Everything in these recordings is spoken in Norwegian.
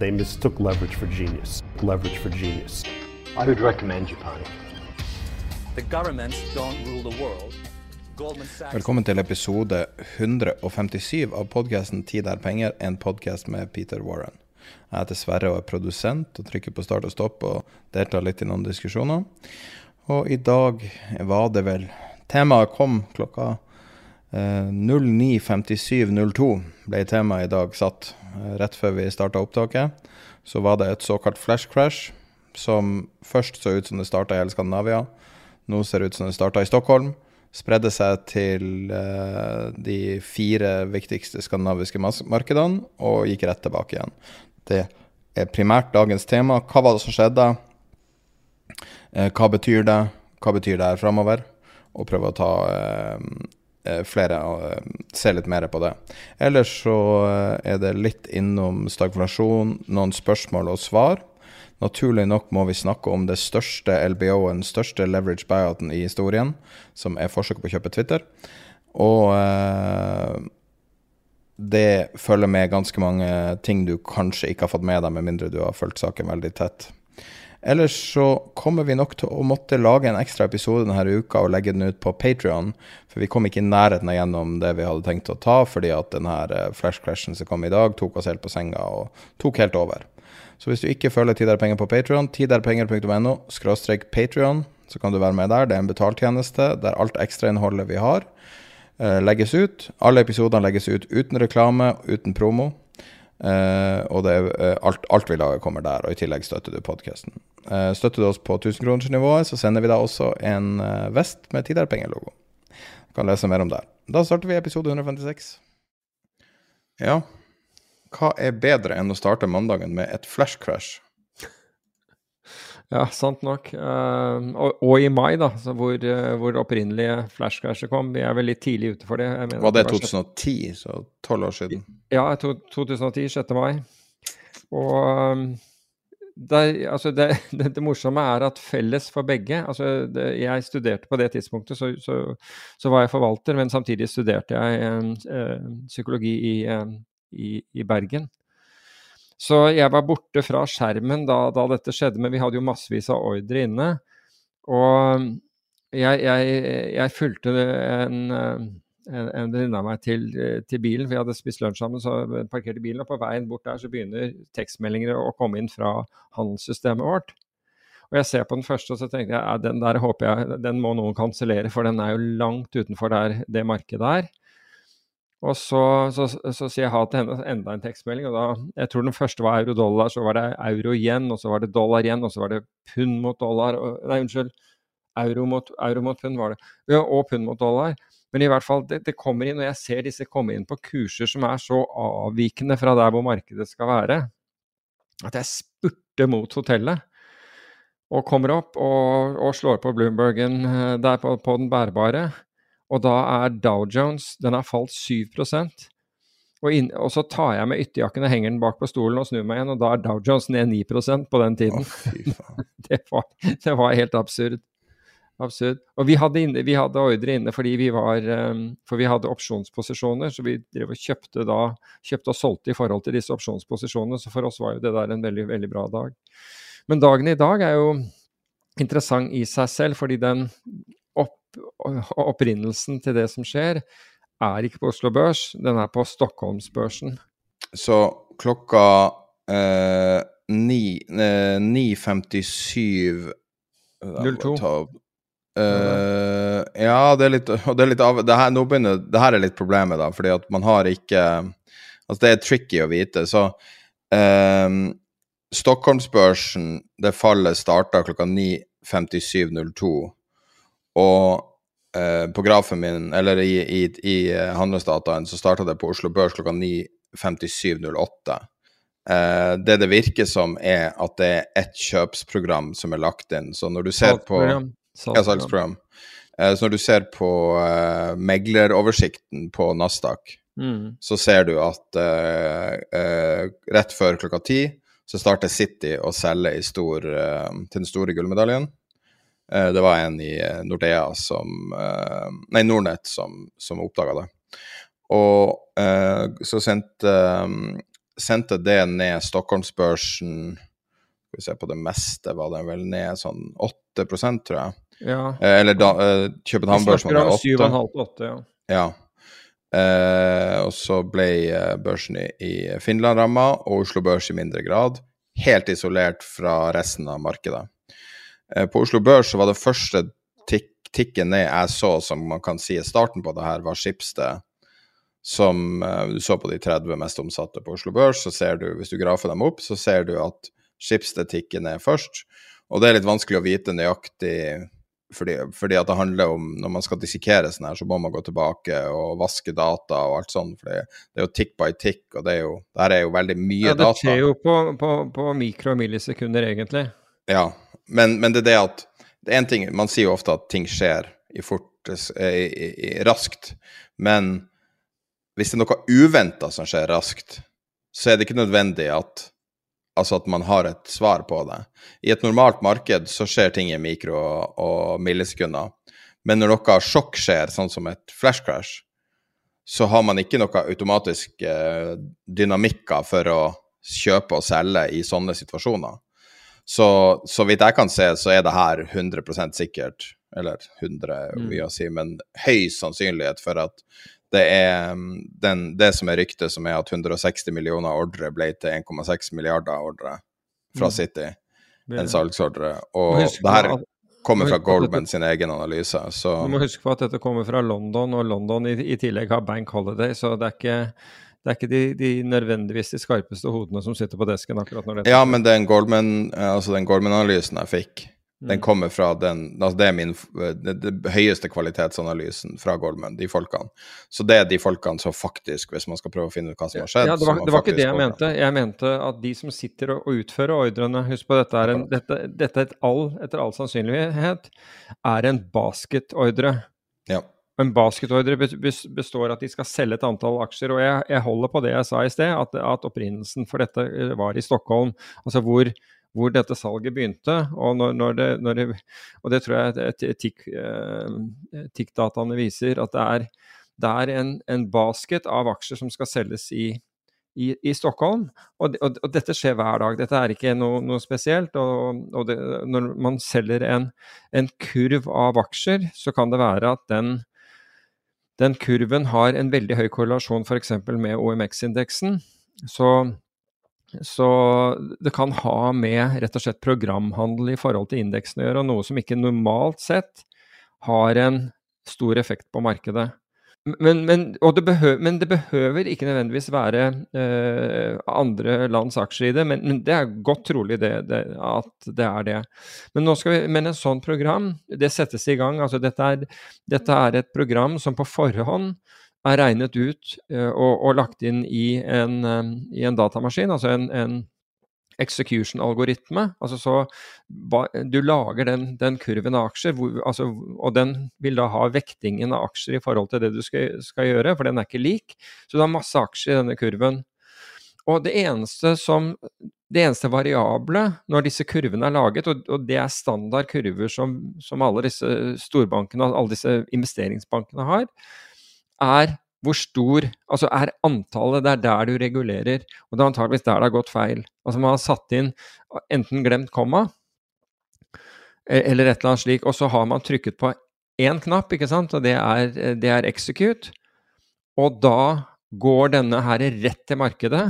They mistook leverage for genius. Leverage for genius. I would recommend Japan. The governments don't rule the world. Velkommen til episode 157 av podkasten 'Tid er penger', en podkast med Peter Warren. Jeg heter Sverre og er produsent og trykker på start og stopp og deltar litt i noen diskusjoner. Og i dag var det vel Temaet kom klokka 09.57.02 ble temaet i dag satt. Eh, rett før vi starta opptaket, så var det et såkalt flash crash, som først så ut som det starta i hele Skandinavia. Nå ser det ut som det starta i Stockholm. Spredde seg til eh, de fire viktigste skandinaviske markedene og gikk rett tilbake igjen. Det er primært dagens tema. Hva var det som skjedde? Eh, hva betyr det? Hva betyr det her framover? Og prøve å ta eh, eh, flere og eh, litt mer på det. Ellers så eh, er det litt innom stagflasjon, noen spørsmål og svar. Naturlig nok må vi snakke om det største LBO-en, største leverage buyouten i historien, som er forsøket på å kjøpe Twitter. Og eh, det følger med ganske mange ting du kanskje ikke har fått med deg, med mindre du har fulgt saken veldig tett. Ellers så kommer vi nok til å måtte lage en ekstra episode denne uka og legge den ut på Patrion, for vi kom ikke i nærheten av gjennom det vi hadde tenkt å ta, fordi at denne flash crashen som kom i dag, tok oss helt på senga og tok helt over. Så hvis du ikke følger Tid er penger på Patrion, tiderpenger.no skråstrek så kan du være med der. Det er en betaltjeneste der alt ekstrainnholdet vi har, eh, legges ut. Alle episodene legges ut uten reklame, uten promo. Eh, og det eh, alt, alt vi lager, kommer der, og i tillegg støtter du podkasten. Uh, støtter du oss på 1000-kronersnivået, så sender vi deg også en eh, vest med Tiderpenger-logo. Du kan lese mer om det. Da starter vi episode 156. Ja, hva er bedre enn å starte mandagen med et flash crash? Ja, sant nok. Uh, og, og i mai, da, så hvor, eh, hvor det opprinnelige flashcrashet kom. Vi er vel litt tidlig ute for det. Mener Var det 2010, så tolv år siden? Ja, to, 2010, 6. mai. Og um, der, altså det, det, det morsomme er at felles for begge altså det, Jeg studerte på det tidspunktet, så, så, så var jeg forvalter, men samtidig studerte jeg eh, eh, psykologi i, eh, i, i Bergen. Så jeg var borte fra skjermen da, da dette skjedde, men vi hadde jo massevis av ordre inne. Og jeg, jeg, jeg fulgte en, eh, en, en venninne av meg til, til bilen, vi hadde spist lunsj sammen, så parkerte bilen, og på veien bort der så begynner tekstmeldinger å komme inn fra handelssystemet vårt. Og jeg ser på den første, og så tenkte jeg ja, den der håper jeg, den må noen kansellere, for den er jo langt utenfor der, det markedet er. Og så, så, så sier jeg ha til henne enda en tekstmelding, og da Jeg tror den første var euro-dollar, så var det euro igjen, og så var det dollar igjen, og så var det pund mot dollar og, Nei, unnskyld. Euro mot, euro mot pund var det. Ja, og pund mot dollar. Men i hvert fall, det, det kommer inn, og jeg ser disse komme inn på kurser som er så avvikende fra der hvor markedet skal være, at jeg spurter mot hotellet. Og kommer opp og, og slår på Bloombergen eh, der på, på den bærbare. Og da er Dow Jones Den har falt 7 og, inn, og så tar jeg med ytterjakken og henger den bak på stolen og snur meg igjen, og da er Dow Jones ned 9% på den tiden. fy faen. det, var, det var helt absurd. Absurd. Og vi hadde, inne, vi hadde ordre inne fordi vi var um, For vi hadde opsjonsposisjoner, så vi drev og kjøpte da kjøpte og solgte i forhold til disse opsjonsposisjonene. Så for oss var jo det der en veldig, veldig bra dag. Men dagen i dag er jo interessant i seg selv, fordi den opprinnelsen til det som skjer, er ikke på Oslo Børs, den er på Stockholmsbørsen. Så klokka eh, eh, 9.57 Da må 02. Uh, ja, det er litt, det er litt av det her, begynner, det her er litt problemet, da, fordi at man har ikke Altså, det er tricky å vite. Så uh, Stockholmsbørsen, det fallet starta klokka 9.57,02, og uh, på grafen min, eller i, i, i handelsdataen, så starta det på Oslo Børs klokka 9.57,08. Uh, det det virker som, er at det er ett kjøpsprogram som er lagt inn. Så når du ser på ja, salgsprogram. Uh, så når du ser på uh, megleroversikten på Nasdaq, mm. så ser du at rett før klokka ti så starter City å selge stor, til den store gullmedaljen. Det var en i Nordea som Nei, Nordnett som, som oppdaga det. Og så sendte sendte det ned Stockholmsbørsen Skal vi se på det meste, var den vel ned sånn 8% tror jeg. Ja. Eh, eller da, eh, København-børsen var ned 8. Ja. ja. Eh, og så ble eh, børsen i, i Finland ramma, og Oslo Børs i mindre grad. Helt isolert fra resten av markedet. Eh, på Oslo Børs så var det første tikk, tikken ned jeg så, som man kan si starten på det her, var Skipsted som uh, du så på de 30 mest omsatte på Oslo Børs, så ser du, hvis du grafer dem opp, så ser du at Schibsted tikker ned først. Og det er litt vanskelig å vite nøyaktig, fordi, fordi at det handler om Når man skal dissekere sånn her, så må man gå tilbake og vaske data og alt sånt. For det, er jo tick by tick, og det er jo, der er jo veldig mye data. Ja, det skjer jo på, på, på mikro- og millisekunder, egentlig. Ja, men, men, det er det at det er en ting, Man sier jo ofte at ting skjer i fort, i, i, raskt, men hvis det er noe uventa som skjer raskt, så er det ikke nødvendig at, altså at man har et svar på det. I et normalt marked så skjer ting i mikro- og millisekunder. Men når noe sjokk skjer, sånn som et flash crash, så har man ikke noe automatisk eh, dynamikker for å kjøpe og selge i sånne situasjoner. Så, så vidt jeg kan se, så er det her 100% sikkert, eller 100 er mye å si, men høy sannsynlighet for at det er mm, den, det som er ryktet, som er at 160 millioner ordre ble til 1,6 milliarder ordre fra mm. City. En salgsordre. Og det her kommer fra Goldman sin egen analyse. Så. Du må huske på at dette kommer fra London, og London i, i tillegg har Bank Holiday, så det er ikke det er ikke de, de, nødvendigvis de skarpeste hodene som sitter på desken akkurat når det Ja, men den Goldman-analysen altså Goldman jeg fikk, den mm. kommer fra den altså Det er min det, det høyeste kvalitetsanalysen fra Goldman, de folkene. Så det er de folkene som faktisk, hvis man skal prøve å finne ut hva som har skjedd Ja, Det var, det var ikke det jeg mente. Jeg mente at de som sitter og, og utfører ordrene Husk på, dette er en, dette, dette et all, etter all sannsynlighet er en basketordre. Ja. En basketordre består at de skal selge et antall aksjer. Og jeg, jeg holder på det jeg sa i sted, at, at opprinnelsen for dette var i Stockholm. Altså hvor hvor dette salget begynte. Og, når, når det, når det, og det, tror jeg TIC-dataene eh, viser, at det er, det er en, en, basket av aksjer som skal selges i, i, i Stockholm. Og, og, og, dette skjer hver dag. Dette er ikke noe, noe spesielt. Og, når man selger en, en, kurv av aksjer, så kan det være at den, den kurven har en veldig høy korrelasjon f.eks. med OMX-indeksen. Så så det kan ha med rett og slett programhandel i forhold til indeksen å gjøre, noe som ikke normalt sett har en stor effekt på markedet. Men, men, det, behøver, men det, behøver, ikke nødvendigvis være eh, andre lands aksjer i det, men, men det er godt trolig det, det, at det er det. Men, vi, men en sånn program, det settes i gang. altså Dette er, dette er et program som på forhånd er regnet ut uh, og, og, lagt inn i en, um, i en datamaskin, altså en, en execution-algoritme. Altså så Du lager den, den, kurven av aksjer, hvor, altså, og den vil da ha vektingen av aksjer i forhold til det du skal, skal, gjøre, for den er ikke lik. Så du har masse aksjer i denne kurven. Og det eneste som det eneste variable når disse kurvene er laget, og, og det er standard kurver som, som alle disse storbankene alle disse investeringsbankene har, er hvor stor Altså er antallet Det er der du regulerer. Og det er antageligvis der det har gått feil. Altså man har satt inn enten glemt komma e, eller et eller annet slik, og så har man trykket på én knapp, ikke sant, og det er, det er execute. Og da går denne her rett til markedet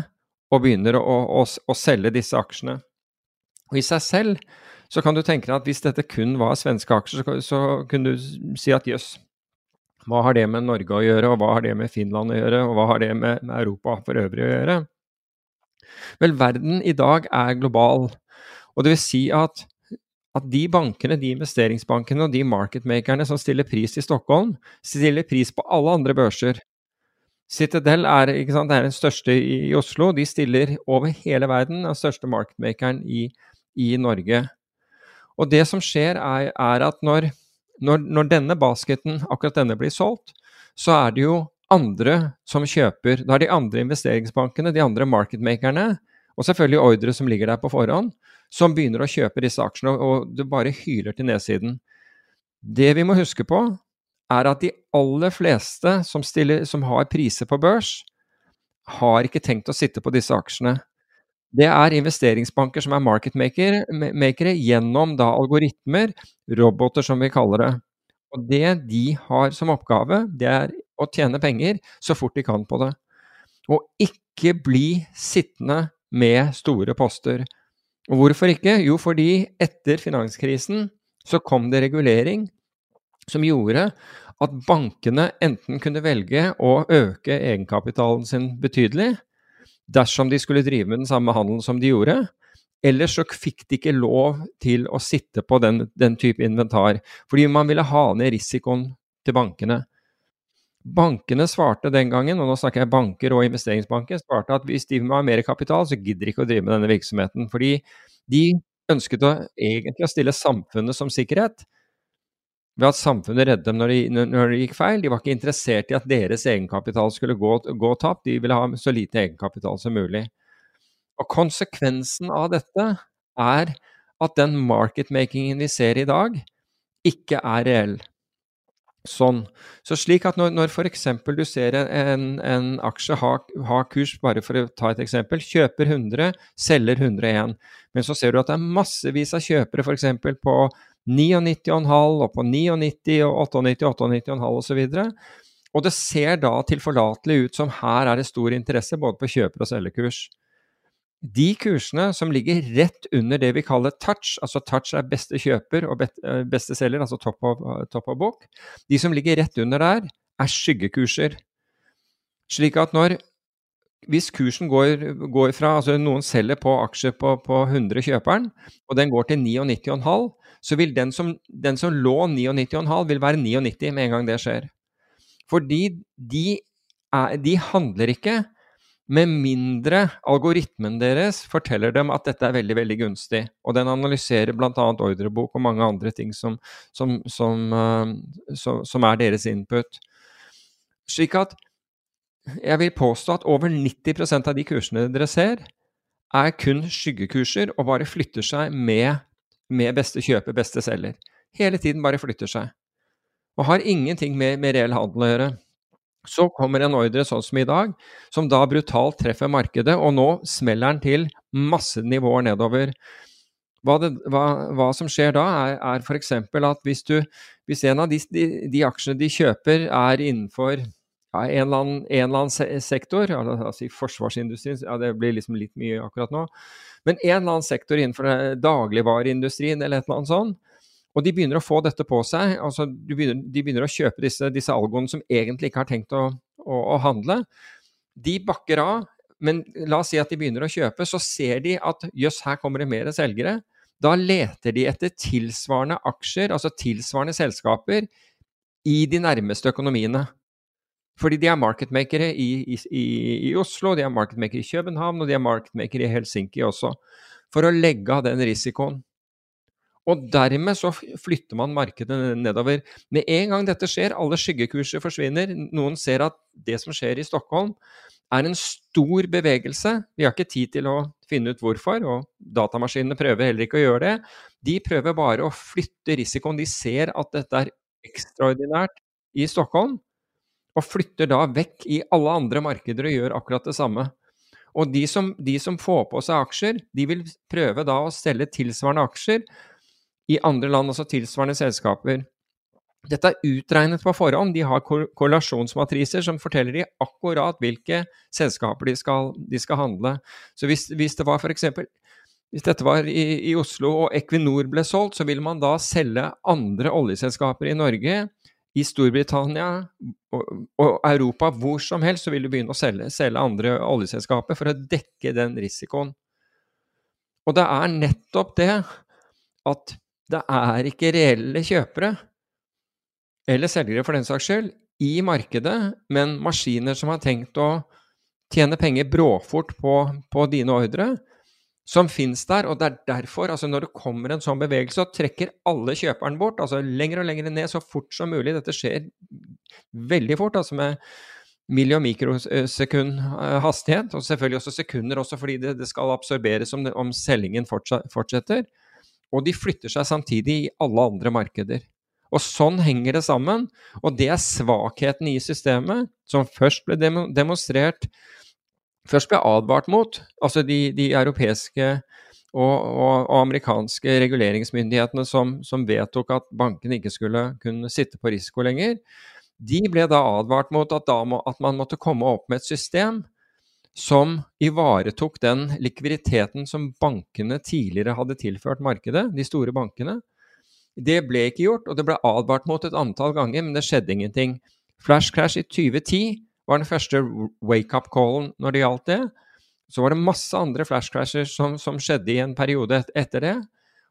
og begynner å, å, å selge disse aksjene. Og i seg selv så kan du tenke deg at hvis dette kun var svenske aksjer, så, så kunne du si at jøss, hva har det med Norge å gjøre, og hva har det med Finland å gjøre, og hva har det med, med Europa for øvrig å gjøre? Vel, verden i dag er global, og det vil si at, at de bankene, de investeringsbankene og de marketmakerne som stiller pris i Stockholm, stiller pris på alle andre børser. Citadel er, sant, er den største i, Oslo. De stiller over hele verden, den største marketmakeren i, i Norge. Og det som skjer, er, er at når når, når, denne basketen, akkurat denne, blir solgt, så er det jo andre som kjøper. Da er de andre investeringsbankene, de andre marketmakerne, og selvfølgelig ordre som ligger der på forhånd, som begynner å kjøpe disse aksjene, og det bare hyler til nedsiden. Det vi må huske på, er at de aller fleste som, stiller, som har priser på børs, har ikke tenkt å sitte på disse aksjene. Det er investeringsbanker som er marketmakere gjennom da algoritmer, roboter som vi kaller det. Og det de har som oppgave, det er å tjene penger så fort de kan på det. Og ikke bli sittende med store poster. Og hvorfor ikke? Jo, fordi etter finanskrisen så kom det regulering som gjorde at bankene enten kunne velge å øke egenkapitalen sin betydelig, dersom de skulle drive med den samme handelen som de gjorde. Ellers så fikk de ikke lov til å sitte på den, den type inventar, fordi man ville ha ned risikoen til bankene. Bankene svarte den gangen, og nå snakker jeg banker og investeringsbanker, svarte at hvis de må ha mer kapital, så gidder de ikke å drive med denne virksomheten. Fordi de ønsket å, egentlig å stille samfunnet som sikkerhet ved at samfunnet reddet dem når det, de gikk feil. De var ikke interessert i at deres egenkapital skulle gå, gå tapt, de ville ha så lite egenkapital som mulig. Og konsekvensen av dette er at den marketmakingen vi ser i dag, ikke er reell. Sånn. Så slik at når, når f.eks. du ser en, en aksje ha, ha, kurs, bare for å ta et eksempel, kjøper 100, selger 101, men så ser du at det er massevis av kjøpere f.eks. på 99,5 og på 99 og 98, 98,5 osv. Og det ser da tilforlatelig ut som her er det stor interesse både på kjøper- og selgerkurs. De kursene som ligger rett under det vi kaller touch, altså touch er beste kjøper og eh, beste selger, altså topp av, top of book, de som ligger rett under der, er skyggekurser. Slik at når hvis kursen går, går, fra altså Noen selger på aksjer på, på 100 kjøperen, og den går til 99,5, så vil den som, den som lå 99,5, vil være 99 med en gang det skjer. Fordi de, er, de handler ikke med mindre algoritmen deres forteller dem at dette er veldig veldig gunstig. Og den analyserer bl.a. ordrebok og mange andre ting som, som, som, uh, som, er deres input. Slik at jeg vil påstå at over 90% av de kursene dere ser, er kun skyggekurser og bare flytter seg med med beste kjøper, beste selger. Hele tiden bare flytter seg. Og har ingenting med, med reell handel å gjøre. Så kommer en ordre sånn som i dag, som da brutalt treffer markedet, og nå smeller den til masse nivåer nedover. Hva, det, hva, hva som skjer da, er, er f.eks. at hvis, du, hvis en av de, de, de, aksjene de kjøper er innenfor ja, en, eller annen, en, eller annen, sektor, altså forsvarsindustrien, ja, det blir liksom litt mye akkurat nå, men en eller annen sektor innenfor dagligvareindustrien eller et eller annet sånt, og de begynner å få dette på seg. altså De begynner, de begynner å kjøpe disse, disse, algoene som egentlig ikke har tenkt å, å, å, handle. De bakker av, men la oss si at de begynner å kjøpe, så ser de at jøss, her kommer det mer selgere. Da leter de etter tilsvarende aksjer, altså tilsvarende selskaper, i de nærmeste økonomiene. Fordi de er marketmakere i, i, i, Oslo, de er marketmakere i København og de er marketmakere i Helsinki også. For å legge av den risikoen. Og dermed så flytter man markedet nedover. Med en gang dette skjer, alle skyggekurser forsvinner, noen ser at det som skjer i Stockholm, er en stor bevegelse. Vi har ikke tid til å finne ut hvorfor, og datamaskinene prøver heller ikke å gjøre det. De prøver bare å flytte risikoen. De ser at dette er ekstraordinært i Stockholm, og flytter da vekk i alle andre markeder og gjør akkurat det samme. Og de som, de som, får på seg aksjer, de vil prøve da å selge tilsvarende aksjer i andre land, altså tilsvarende selskaper. Dette er utregnet på forhånd. De har korrelasjonsmatriser som forteller de akkurat hvilke selskaper de skal, de skal handle. Så hvis, hvis det var f.eks. hvis dette var i, i, Oslo og Equinor ble solgt, så ville man da selge andre oljeselskaper i Norge, i Storbritannia og, og Europa, hvor som helst, så vil du begynne å selge, selge andre oljeselskaper for å dekke den risikoen. Og det er nettopp det at det er ikke reelle kjøpere, eller selgere for den saks skyld, i markedet, men maskiner som har tenkt å tjene penger bråfort på, på dine ordre, som fins der. Og det er derfor, altså når det kommer en sånn bevegelse, så trekker alle kjøperen bort. altså Lenger og lenger ned så fort som mulig. Dette skjer veldig fort, altså med milli- og mikrosekund eh, hastighet. Og selvfølgelig også sekunder, også fordi det, det skal absorberes om, om selgingen fortsetter. Og de flytter seg samtidig i alle andre markeder. Og sånn henger det sammen. Og det er svakheten i systemet, som først ble demonstrert først ble advart mot, altså de, de europeiske og, og, og, amerikanske reguleringsmyndighetene som, som, vedtok at bankene ikke skulle kunne sitte på risiko lenger, de ble da advart mot at, må, at man måtte komme opp med et system som ivaretok den likviditeten som bankene tidligere hadde tilført markedet, de store bankene. Det ble ikke gjort, og det ble advart mot et antall ganger, men det skjedde ingenting. Flash crash i 2010 var den første wake-up-callen når det gjaldt det. Så var det masse andre flashcrasher som, som skjedde i en periode et, etter det.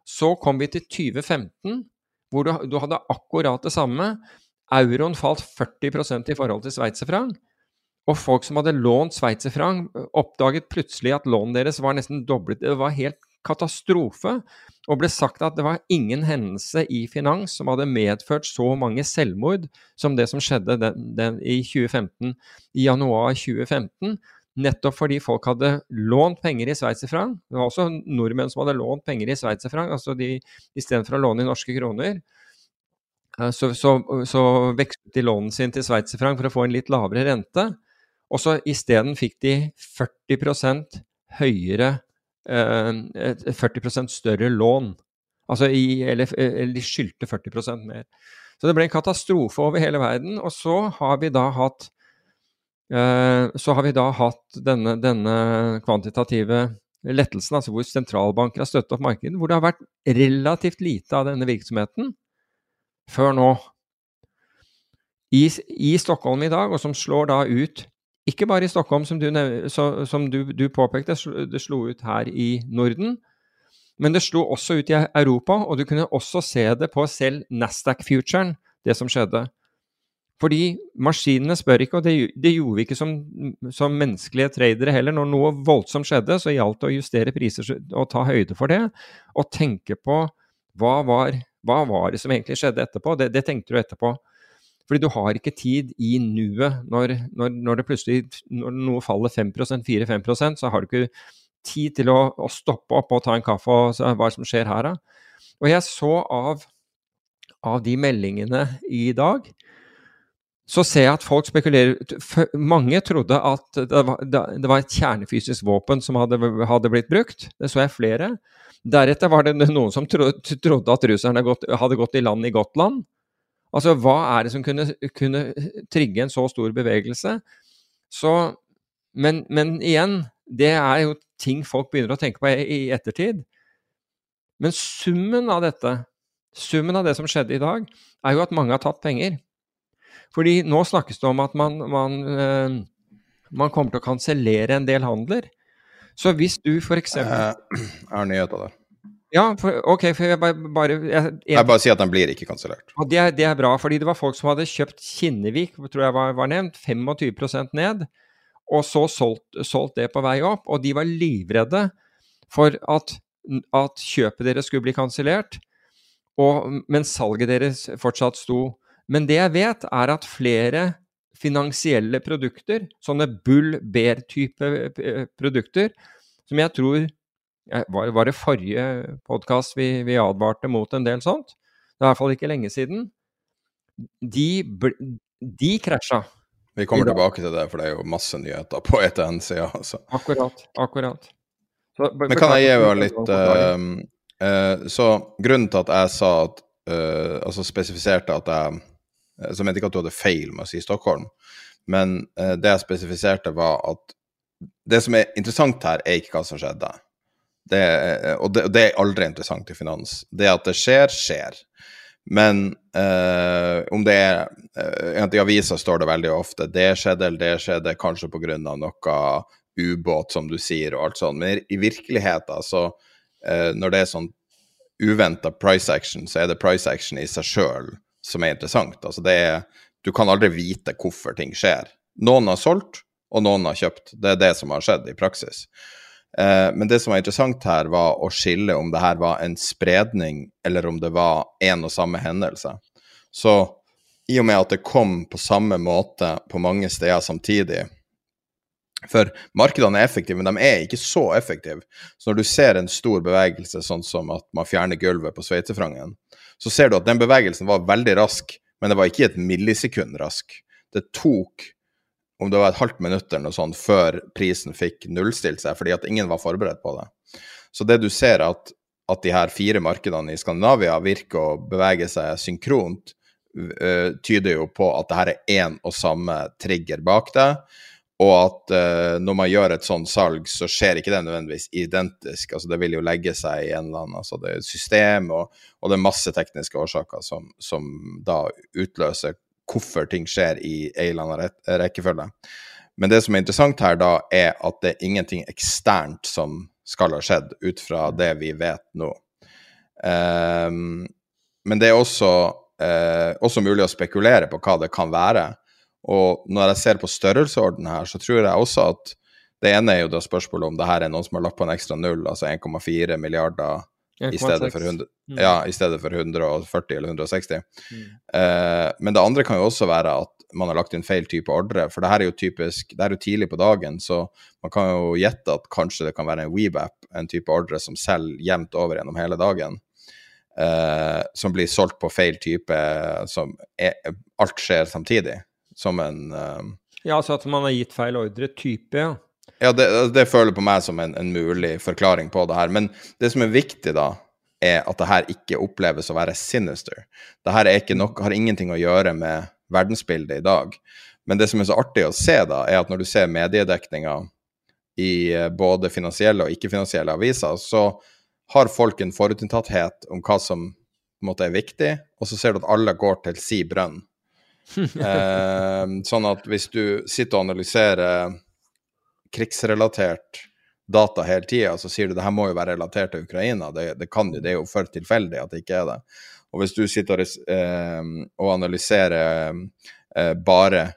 Så kom vi til 2015, hvor du, du hadde akkurat det samme. Euroen falt 40% i forhold til sveitserfranc. Og folk som hadde lånt sveitserfranc, oppdaget plutselig at lånet deres var nesten doblet. Det var helt katastrofe og ble sagt at det var ingen hendelse i finans som hadde medført så mange selvmord som det som skjedde den, den, i 2015, i januar 2015. Nettopp fordi folk hadde lånt penger i sveitserfranc. Det var også nordmenn som hadde lånt penger i sveitserfranc, altså de istedenfor å låne i norske kroner. Eh, så, så, så vekslet de lånen sin til sveitserfranc for å få en litt lavere rente. Og så isteden fikk de 40% høyere 40 eh, større lån. Altså i, eller, eller, de skyldte 40% mer. Så det ble en katastrofe over hele verden. Og så har vi da hatt eh, så har vi da hatt denne, denne kvantitative lettelsen, altså hvor sentralbanker har støttet opp markedet, hvor det har vært relativt lite av denne virksomheten før nå. I, I Stockholm i dag, og som slår da ut ikke bare i Stockholm, som du, som du, du påpekte, det slo ut her i Norden. Men det slo også ut i Europa, og du kunne også se det på selv Nasdaq-futuren, det som skjedde. Fordi maskinene spør ikke, og det, det gjorde vi ikke som, som, menneskelige tradere heller. Når noe voldsomt skjedde, så gjaldt det å justere priser og ta høyde for det. Og tenke på hva var, hva var det som egentlig skjedde etterpå. Det, det tenkte du etterpå. Fordi du har ikke tid i nuet når, når, når, det plutselig når noe faller 5% 4-5% så har du ikke tid til å, å, stoppe opp og ta en kaffe og se hva som skjer her, da. Og jeg så av, av de meldingene i dag, så ser jeg at folk spekulerer Mange trodde at det var, det var et kjernefysisk våpen som hadde, hadde, blitt brukt. Det så jeg flere. Deretter var det noen som trodde at russerne hadde gått i land i Gotland. Altså, hva er det som kunne, kunne trigge en så stor bevegelse? Så, men, men, igjen, det er jo ting folk begynner å tenke på i, ettertid. Men summen av dette, summen av det som skjedde i dag, er jo at mange har tatt penger. Fordi nå snakkes det om at man, man, øh, man kommer til å kansellere en del handler. Så hvis du f.eks. Jeg har nyheter der. Ja, for, ok, for jeg bare, bare jeg, jeg, bare sier at den blir ikke kansellert. Det, det, er bra, fordi det var folk som hadde kjøpt Kinnevik, tror jeg var, var nevnt, 25 ned, og så solgt, solgt, det på vei opp. Og de var livredde for at, at kjøpet deres skulle bli kansellert, mens salget deres fortsatt sto. Men det jeg vet, er at flere finansielle produkter, sånne bull-bear-type eh, produkter, som jeg tror var, var det forrige podkast vi, vi, advarte mot en del sånt? Det er i hvert fall ikke lenge siden. De, de krasja. Vi kommer tilbake til det, for det er jo masse nyheter på ETN-sida. Altså. Akkurat. Akkurat. Så, Men kan jeg gi jo litt uh, uh, Så grunnen til at jeg sa at uh, Altså spesifiserte at jeg Så mente ikke at du hadde feil med å si Stockholm, men det jeg spesifiserte, var at det som er interessant her, er ikke hva som skjedde Det, og det, det, er aldri interessant i finans. Det at det skjer, skjer. Men eh, om det er eh, I avisa står det veldig ofte det skjedde eller det skjedde, kanskje pga. noe ubåt, som du sier, og alt sånt. Men i virkeligheten, så eh, når det er sånn uventa price action, så er det price action i seg sjøl som er interessant. Altså det er Du kan aldri vite hvorfor ting skjer. Noen har solgt, og noen har kjøpt. Det er det som har skjedd i praksis. Eh, men det som var interessant her, var å skille om det her var en spredning, eller om det var én og samme hendelse. Så i og med at det kom på samme måte på mange steder samtidig For markedene er effektive, men de er ikke så effektive. Så når du ser en stor bevegelse, sånn som at man fjerner gulvet på sveitefrangen, så ser du at den bevegelsen var veldig rask, men det var ikke et millisekund rask. Det tok om det var et halvt minutt eller noe sånt før prisen fikk nullstilt seg, fordi at ingen var forberedt på det. Så det du ser at, at de her fire markedene i Skandinavia virker å bevege seg synkront, tyder jo på at det her er én og samme trigger bak det, og at uh, når man gjør et sånt salg, så skjer ikke det nødvendigvis identisk. altså Det vil jo legge seg i en eller annen altså det er system, og, og det er masse tekniske årsaker som, som da utløser hvorfor ting skjer i en eller annen rekkefølge. Men det som er interessant her, da, er at det er ingenting eksternt som skal ha skjedd, ut fra det vi vet nå. Um, men det er også, uh, også, mulig å spekulere på hva det kan være. Og når jeg ser på størrelsesorden her, så tror jeg også at det ene er jo da spørsmålet om det her er noen som har lagt på en ekstra null, altså 1,4 milliarder i stedet, 100, mm. ja, i stedet, for 140 eller 160. Mm. Eh, men det andre kan jo også være at man har lagt inn feil type ordre. For det her er jo typisk, det er jo tidlig på dagen, så man kan jo gjette at kanskje det kan være en WeBap, en type ordre som selger jevnt over gjennom hele dagen. Eh, som blir solgt på feil type, som er, alt skjer samtidig. Som en eh, Ja, altså at man har gitt feil ordre type, ja. Ja, det, det føler på meg som en, en, mulig forklaring på det her. Men det som er viktig, da, er at det her ikke oppleves å være sinister. Det her har ingenting å gjøre med verdensbildet i dag. Men det som er så artig å se, da, er at når du ser mediedekninga i eh, både finansielle og ikke-finansielle aviser, så har folk en forutinntatthet om hva som måte er viktig, og så ser du at alle går til si brønn. eh, sånn at hvis du sitter og analyserer krigsrelatert data hele tida, så sier du det her må jo være relatert til Ukraina. Det, det, kan, det er jo for tilfeldig at det ikke er det. Og hvis du sitter og, eh, og analyserer eh, bare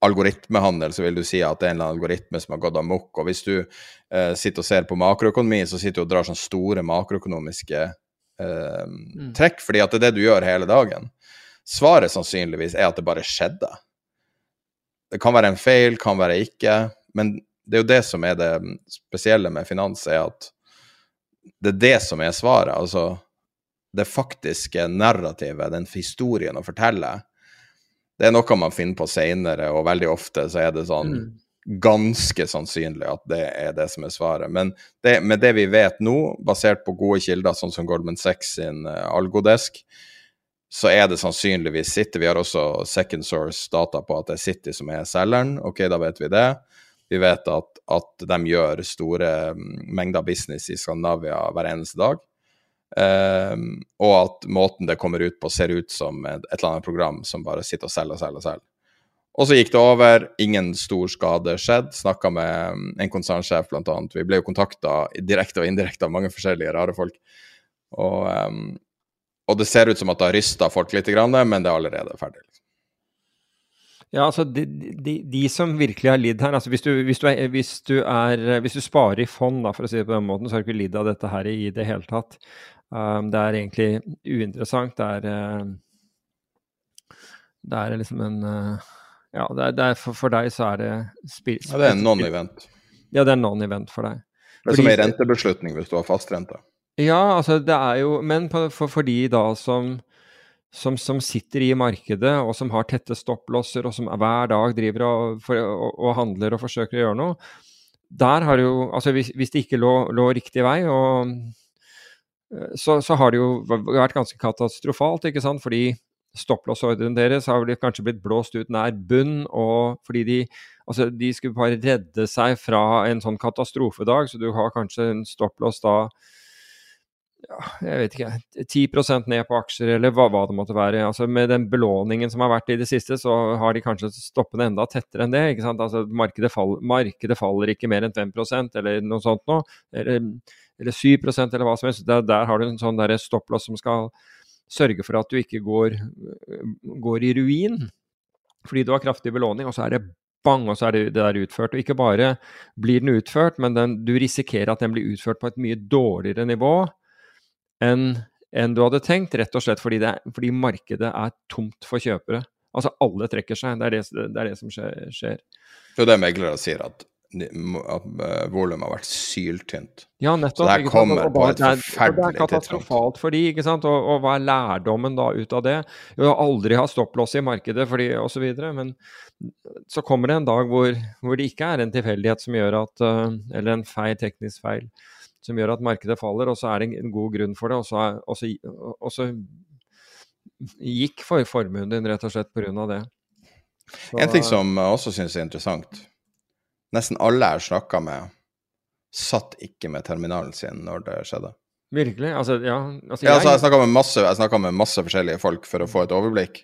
algoritmehandel, så vil du si at det er en eller annen algoritme som har gått amok. Og hvis du eh, sitter og ser på makroøkonomi, så sitter du og drar sånne store makroøkonomiske eh, mm. trekk, fordi at det er det du gjør hele dagen. Svaret sannsynligvis er at det bare skjedde. Det kan være en feil, kan være ikke, men det er jo det som er det spesielle med finans, er at det er det som er svaret. Altså det faktiske narrativet, den historien å fortelle, det er noe man finner på seinere, og veldig ofte så er det sånn mm. ganske sannsynlig at det er det som er svaret. Men det, med det vi vet nå, basert på gode kilder, sånn som Goldman Sachs sin uh, algodesk, så er det sannsynligvis City. Vi har også second source data på at det er City som er selgeren. Ok, da vet vi det. Vi vet at, at de gjør store mm, mengder business i Skandinavia hver eneste dag. Um, og at måten det kommer ut på, ser ut som et, et eller annet program som bare sitter og selger og selger og selger. Og så gikk det over, ingen stor skade skjedd. Snakka med mm, en konsernsjef, blant annet. Vi ble jo kontakta direkte og indirekte av mange forskjellige rare folk. Og, um, og det ser ut som at det har rysta folk litt, men det er allerede ferdig. Ja, altså de, de, de, som virkelig har lidd her altså hvis du, hvis, du er, hvis, du er, hvis du, sparer i fond, da, for å si det på den måten, så har du ikke lidd av dette her i det hele tatt. Um, det er egentlig uinteressant. Det er, uh, det er liksom en uh, Ja, det er, det er for, for, deg så er det spil, Ja, det er en non-event. Ja, det er en non-event for deg. Det er som en rentebeslutning hvis du har fastrente. Ja, altså det er jo Men på, for, for de da som som, som, sitter i markedet, og som har tette stopplosser, og som hver dag driver og, for, og, og, handler og forsøker å gjøre noe, der har jo Altså hvis, hvis det ikke lå, lå, riktig vei, og, eh, så, så, har det jo vært ganske katastrofalt, ikke sant. Fordi stopplossordren deres har kanskje blitt blåst ut nær bunn, og fordi de Altså, de skulle bare redde seg fra en sånn katastrofedag, så du har kanskje en stopplås da jeg vet ikke, 10% ned på aksjer, eller hva, hva, det måtte være. Altså Med den belåningen som har vært i det siste, så har de kanskje stoppet enda tettere enn det. ikke sant? Altså Markedet, fall, markedet faller ikke mer enn 5% eller noe sånt nå. Eller, eller 7 eller hva som helst. Der, der har du en sånn stopplås som skal sørge for at du ikke går, går i ruin fordi du har kraftig belåning, og så er det bang, og så er det, det der utført. Og ikke bare blir den utført, men den, du risikerer at den blir utført på et mye dårligere nivå enn en du hadde tenkt, rett og slett fordi, det, fordi, markedet er tomt for kjøpere. Altså alle trekker seg, det er det, det, er det som skjer. er det meglere sier, at at eh, volumet har vært syltynt. Ja, nettopp. Så det her kommer på et forferdelig tidspunkt. Det er katastrofalt for de, ikke sant. Og, og, hva er lærdommen da ut av det? Jo, aldri ha stopplås i markedet fordi, videre. Men så kommer det en dag hvor, hvor det ikke er en tilfeldighet som gjør at uh, Eller en feil, teknisk feil som gjør at markedet faller, og så er det en god grunn for det. Og så, og så, og så gikk for formuen din rett og slett pga. det. Så, en ting som jeg også syns er interessant nesten alle jeg snakka med, satt ikke med terminalen sin når det skjedde. Virkelig? Altså, ja. Altså, jeg... Ja, altså, jeg snakka med, med masse forskjellige folk for å få et overblikk.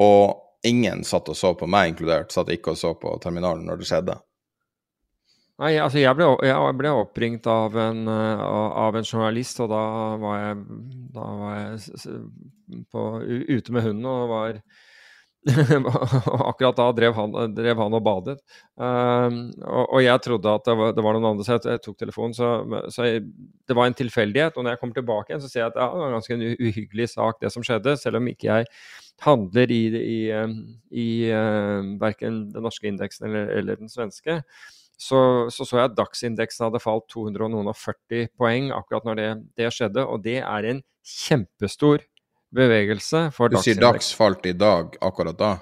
Og ingen satt og så på meg, inkludert, satt ikke og så på terminalen når det skjedde. Nei, altså jeg ble, jeg ble oppringt av en, av en, journalist, og da var jeg, da var jeg på, ute med hunden og var Akkurat da drev han, drev han og badet. Um, og, og, jeg trodde at det var, det var noen andre, så jeg, tok telefonen. Så, så jeg, det var en tilfeldighet. Og når jeg kommer tilbake igjen, så ser jeg at ja, det var en ganske uhyggelig sak, det som skjedde. Selv om ikke jeg handler i, i, i uh, verken den norske indeksen eller, eller den svenske. Så, så, så jeg at dagsindeksen hadde falt 240 poeng akkurat når det, det skjedde. Og det er en kjempestor bevegelse for Du sier dags falt i dag, akkurat da?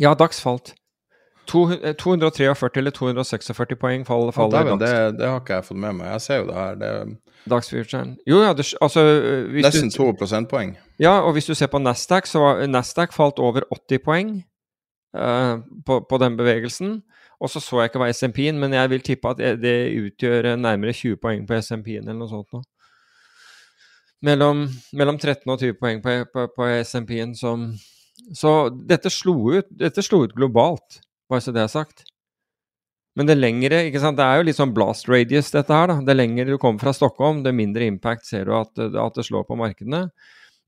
Ja, dags falt. 243 eh, eller 246 poeng faller, faller ja, det, det, har ikke jeg fått med meg. Jeg ser jo det her. Det... Dagsfuturen. Jo, ja, det, altså Nesten to prosentpoeng. Ja, og hvis du ser på Nasdaq, så var Nasdaq falt over 80 poeng uh, på, på, den bevegelsen. Og så så jeg ikke hva SMP-en, men jeg vil tippe at det utgjør nærmere 20 poeng på SMP-en eller noe sånt. Nå mellom, mellom 13 og 20 poeng på, på, på SMP-en som Så dette slo ut, dette slo ut globalt, bare så det er sagt. Men det lengre, ikke sant, det er jo litt sånn blast radius, dette her. da. Det lengre du kommer fra Stockholm, det mindre impact ser du at, at det slår på markedene.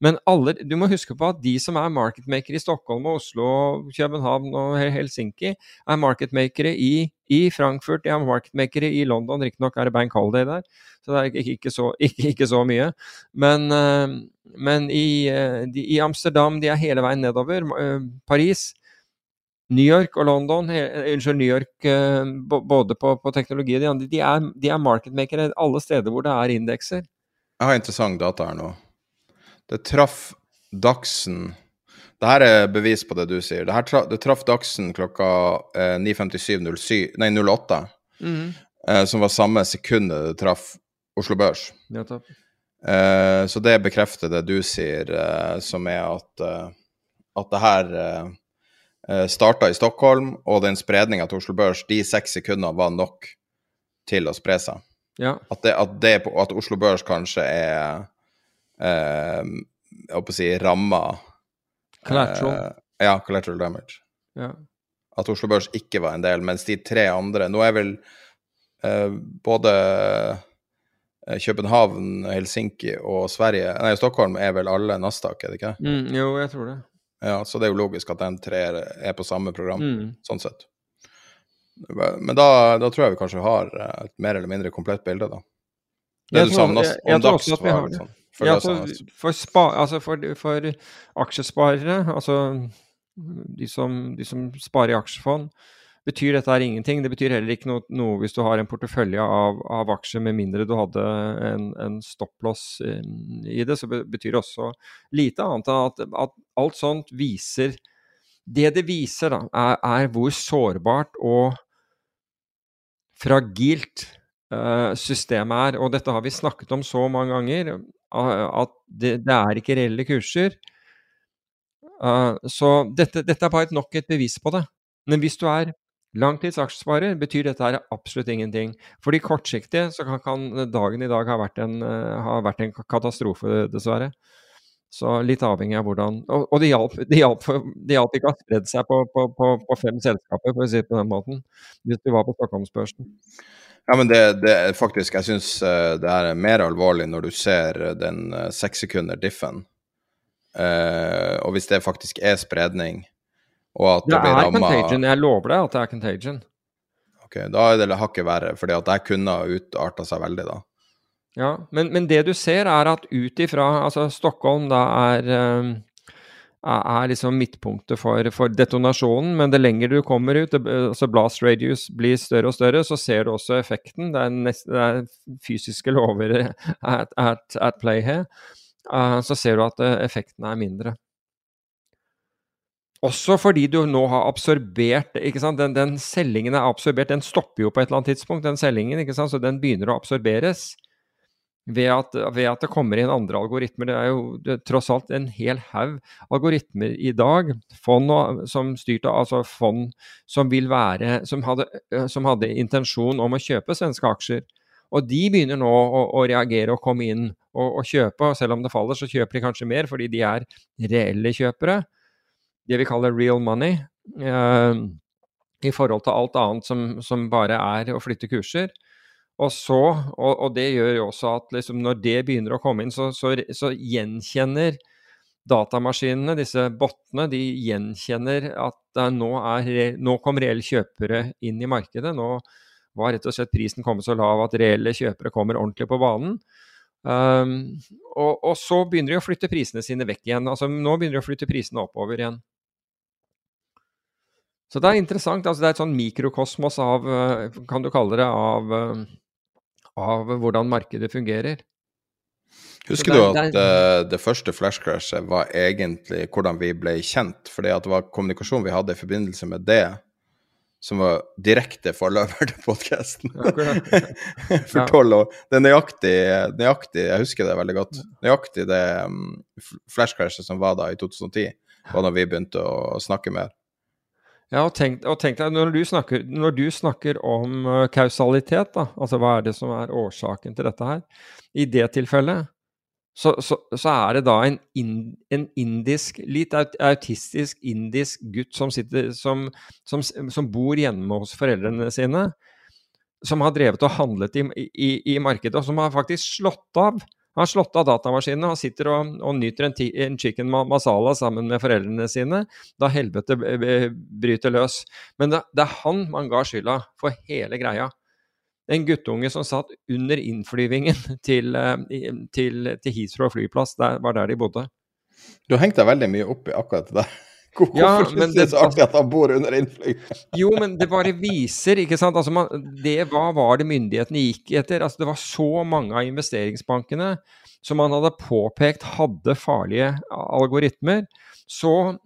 Men alle, du må huske på at de som er marketmakere i Stockholm og Oslo, København og Helsinki, er marketmakere i, i Frankfurt, de har marketmakere i London. Riktignok er det bank holiday der, så det er ikke, så, ikke, ikke så, mye. Men, uh, men i, uh, de, i, Amsterdam, de er hele veien nedover. Uh, Paris. New York og London, unnskyld, New York både på, på teknologi og de andre, de er, de er marketmakere alle steder hvor det er indekser. Jeg har interessant data her nå. Det traff Dagsen det her er bevis på det du sier. Det, tra det traff Dagsen klokka eh, 9.57,08, mm. eh, som var samme sekundet det traff Oslo Børs. Ja, eh, så det bekrefter det du sier, eh, som er at, eh, at det her eh, eh starta i Stockholm, og den spredninga til Oslo Børs, de seks sekundene var nok til å spre seg. Ja. At, det, at, det, at Oslo Børs kanskje er eh, jeg håper å si ramma Collateral. Eh, ja, collateral damage. Ja. At Oslo Børs ikke var en del, mens de tre andre Nå er vel eh, både eh, København, Helsinki og Sverige Nei, Stockholm er vel alle Nasdaq, er det ikke? Mm, jo, jeg tror det. Ja, Så det er jo logisk at den tre er på samme program, mm. sånn sett. Men da, da, tror jeg vi kanskje har et mer eller mindre komplett bilde, da. Det jeg, om tror også at vi har det. Sånn. For, ja, for, for, spa, altså for, aksjesparere, altså de som, de som, sparer i aksjefond, betyr dette her ingenting. Det betyr heller ikke noe, noe hvis du har en portefølje av, av, aksjer, med mindre du hadde en, en stopplås i det. Så betyr det også lite annet enn at, at, alt sånt viser Det det viser, da, er, er hvor sårbart og fragilt uh, systemet er. Og dette har vi snakket om så mange ganger at det, det er ikke reelle kurser. Uh, så dette, dette, er bare nok et bevis på det. Men hvis du er langtidsaksjesparer, betyr dette her absolutt ingenting. For de kortsiktige så kan, kan dagen i dag ha vært, en, uh, ha vært en katastrofe, dessverre. Så litt avhengig av hvordan Og, og det, hjalp, de hjalp, det, hjalp, ikke å ha spredd seg på, på, på, på, fem selskaper, for å si det på den måten, hvis du var på Stockholmsbørsen. Ja, men det, det faktisk Jeg syns uh, det er mer alvorlig når du ser den uh, seks sekunder diffen. Eh, og hvis det faktisk er spredning, og at det, det blir ramma Det er contagion. Jeg lover deg at det er contagion. Ok, Da er det hakket verre, fordi at det kunne utarta seg veldig, da. Ja, men, men, det du ser, er at ut ifra Altså, Stockholm da er, eh, er liksom midtpunktet for, for, detonasjonen, men det lenger du kommer ut, det, altså blast radius blir større og større, så ser du også effekten. Det er, nest, det er fysiske lover at, at, at play her. Uh, så ser du at uh, effekten er mindre. Også fordi du nå har absorbert ikke sant? Den, den sellingen er absorbert, den stopper jo på et eller annet tidspunkt, den sellingen, ikke sant? så den begynner å absorberes ved at, ved at, det kommer inn andre algoritmer. Det er jo det er tross alt en hel haug algoritmer i dag, fond som styrte, altså fond som vil være som hadde, som hadde, intensjon om å kjøpe svenske aksjer. Og de begynner nå å, å reagere og komme inn og, og, kjøpe. og Selv om det faller, så kjøper de kanskje mer fordi de er reelle kjøpere. Det vi kaller real money. Eh, I forhold til alt annet som, som bare er å flytte kurser. Og så, og, og, det gjør jo også at liksom når det begynner å komme inn, så, så, så, gjenkjenner datamaskinene, disse bottene, de gjenkjenner at nå, er, nå kom reelle kjøpere inn i markedet. Nå var rett og slett prisen kommet så lav at reelle kjøpere kommer ordentlig på banen. Um, og, og, så begynner de å flytte prisene sine vekk igjen. Altså Nå begynner de å flytte prisene oppover igjen. Så det er interessant. altså Det er et sånn mikrokosmos av, eh, kan du kalle det, av eh, av hvordan markedet fungerer. Husker du at uh, det første flashcrashet var egentlig hvordan vi ble kjent? Fordi at det var kommunikasjon vi hadde i forbindelse med det, som var direkte forløper til podkasten. For tolv år. Det er nøyaktig, nøyaktig, jeg husker det veldig godt, nøyaktig det um, flashcrashet som var da i 2010, var da vi begynte å snakke mer. Ja, og tenk, og tenk deg, når du, snakker, når du snakker om uh, kausalitet, da, altså hva er det som er årsaken til dette her? I det tilfellet så, så, så er det da en, en, indisk, litt autistisk indisk gutt som, sitter, som, som, som bor hjemme hos foreldrene sine, som har drevet og handlet i, i, i markedet, og som har faktisk slått av han har slått av datamaskinene og sitter og, og nyter en, en, chicken masala sammen med foreldrene sine da helvete bryter løs. Men det, det er han man ga skylda for hele greia. En guttunge som satt under innflyvingen til, eh, til, til Heathrow flyplass, det var der de bodde. Du har hengt deg veldig mye opp i akkurat det der. Hvorfor ja, syns du det er så artig at han bor under innflytelse? jo, men det bare viser, ikke sant. Altså man, det, hva var det myndighetene gikk etter? Altså det var så mange av investeringsbankene som man hadde påpekt hadde farlige algoritmer. Så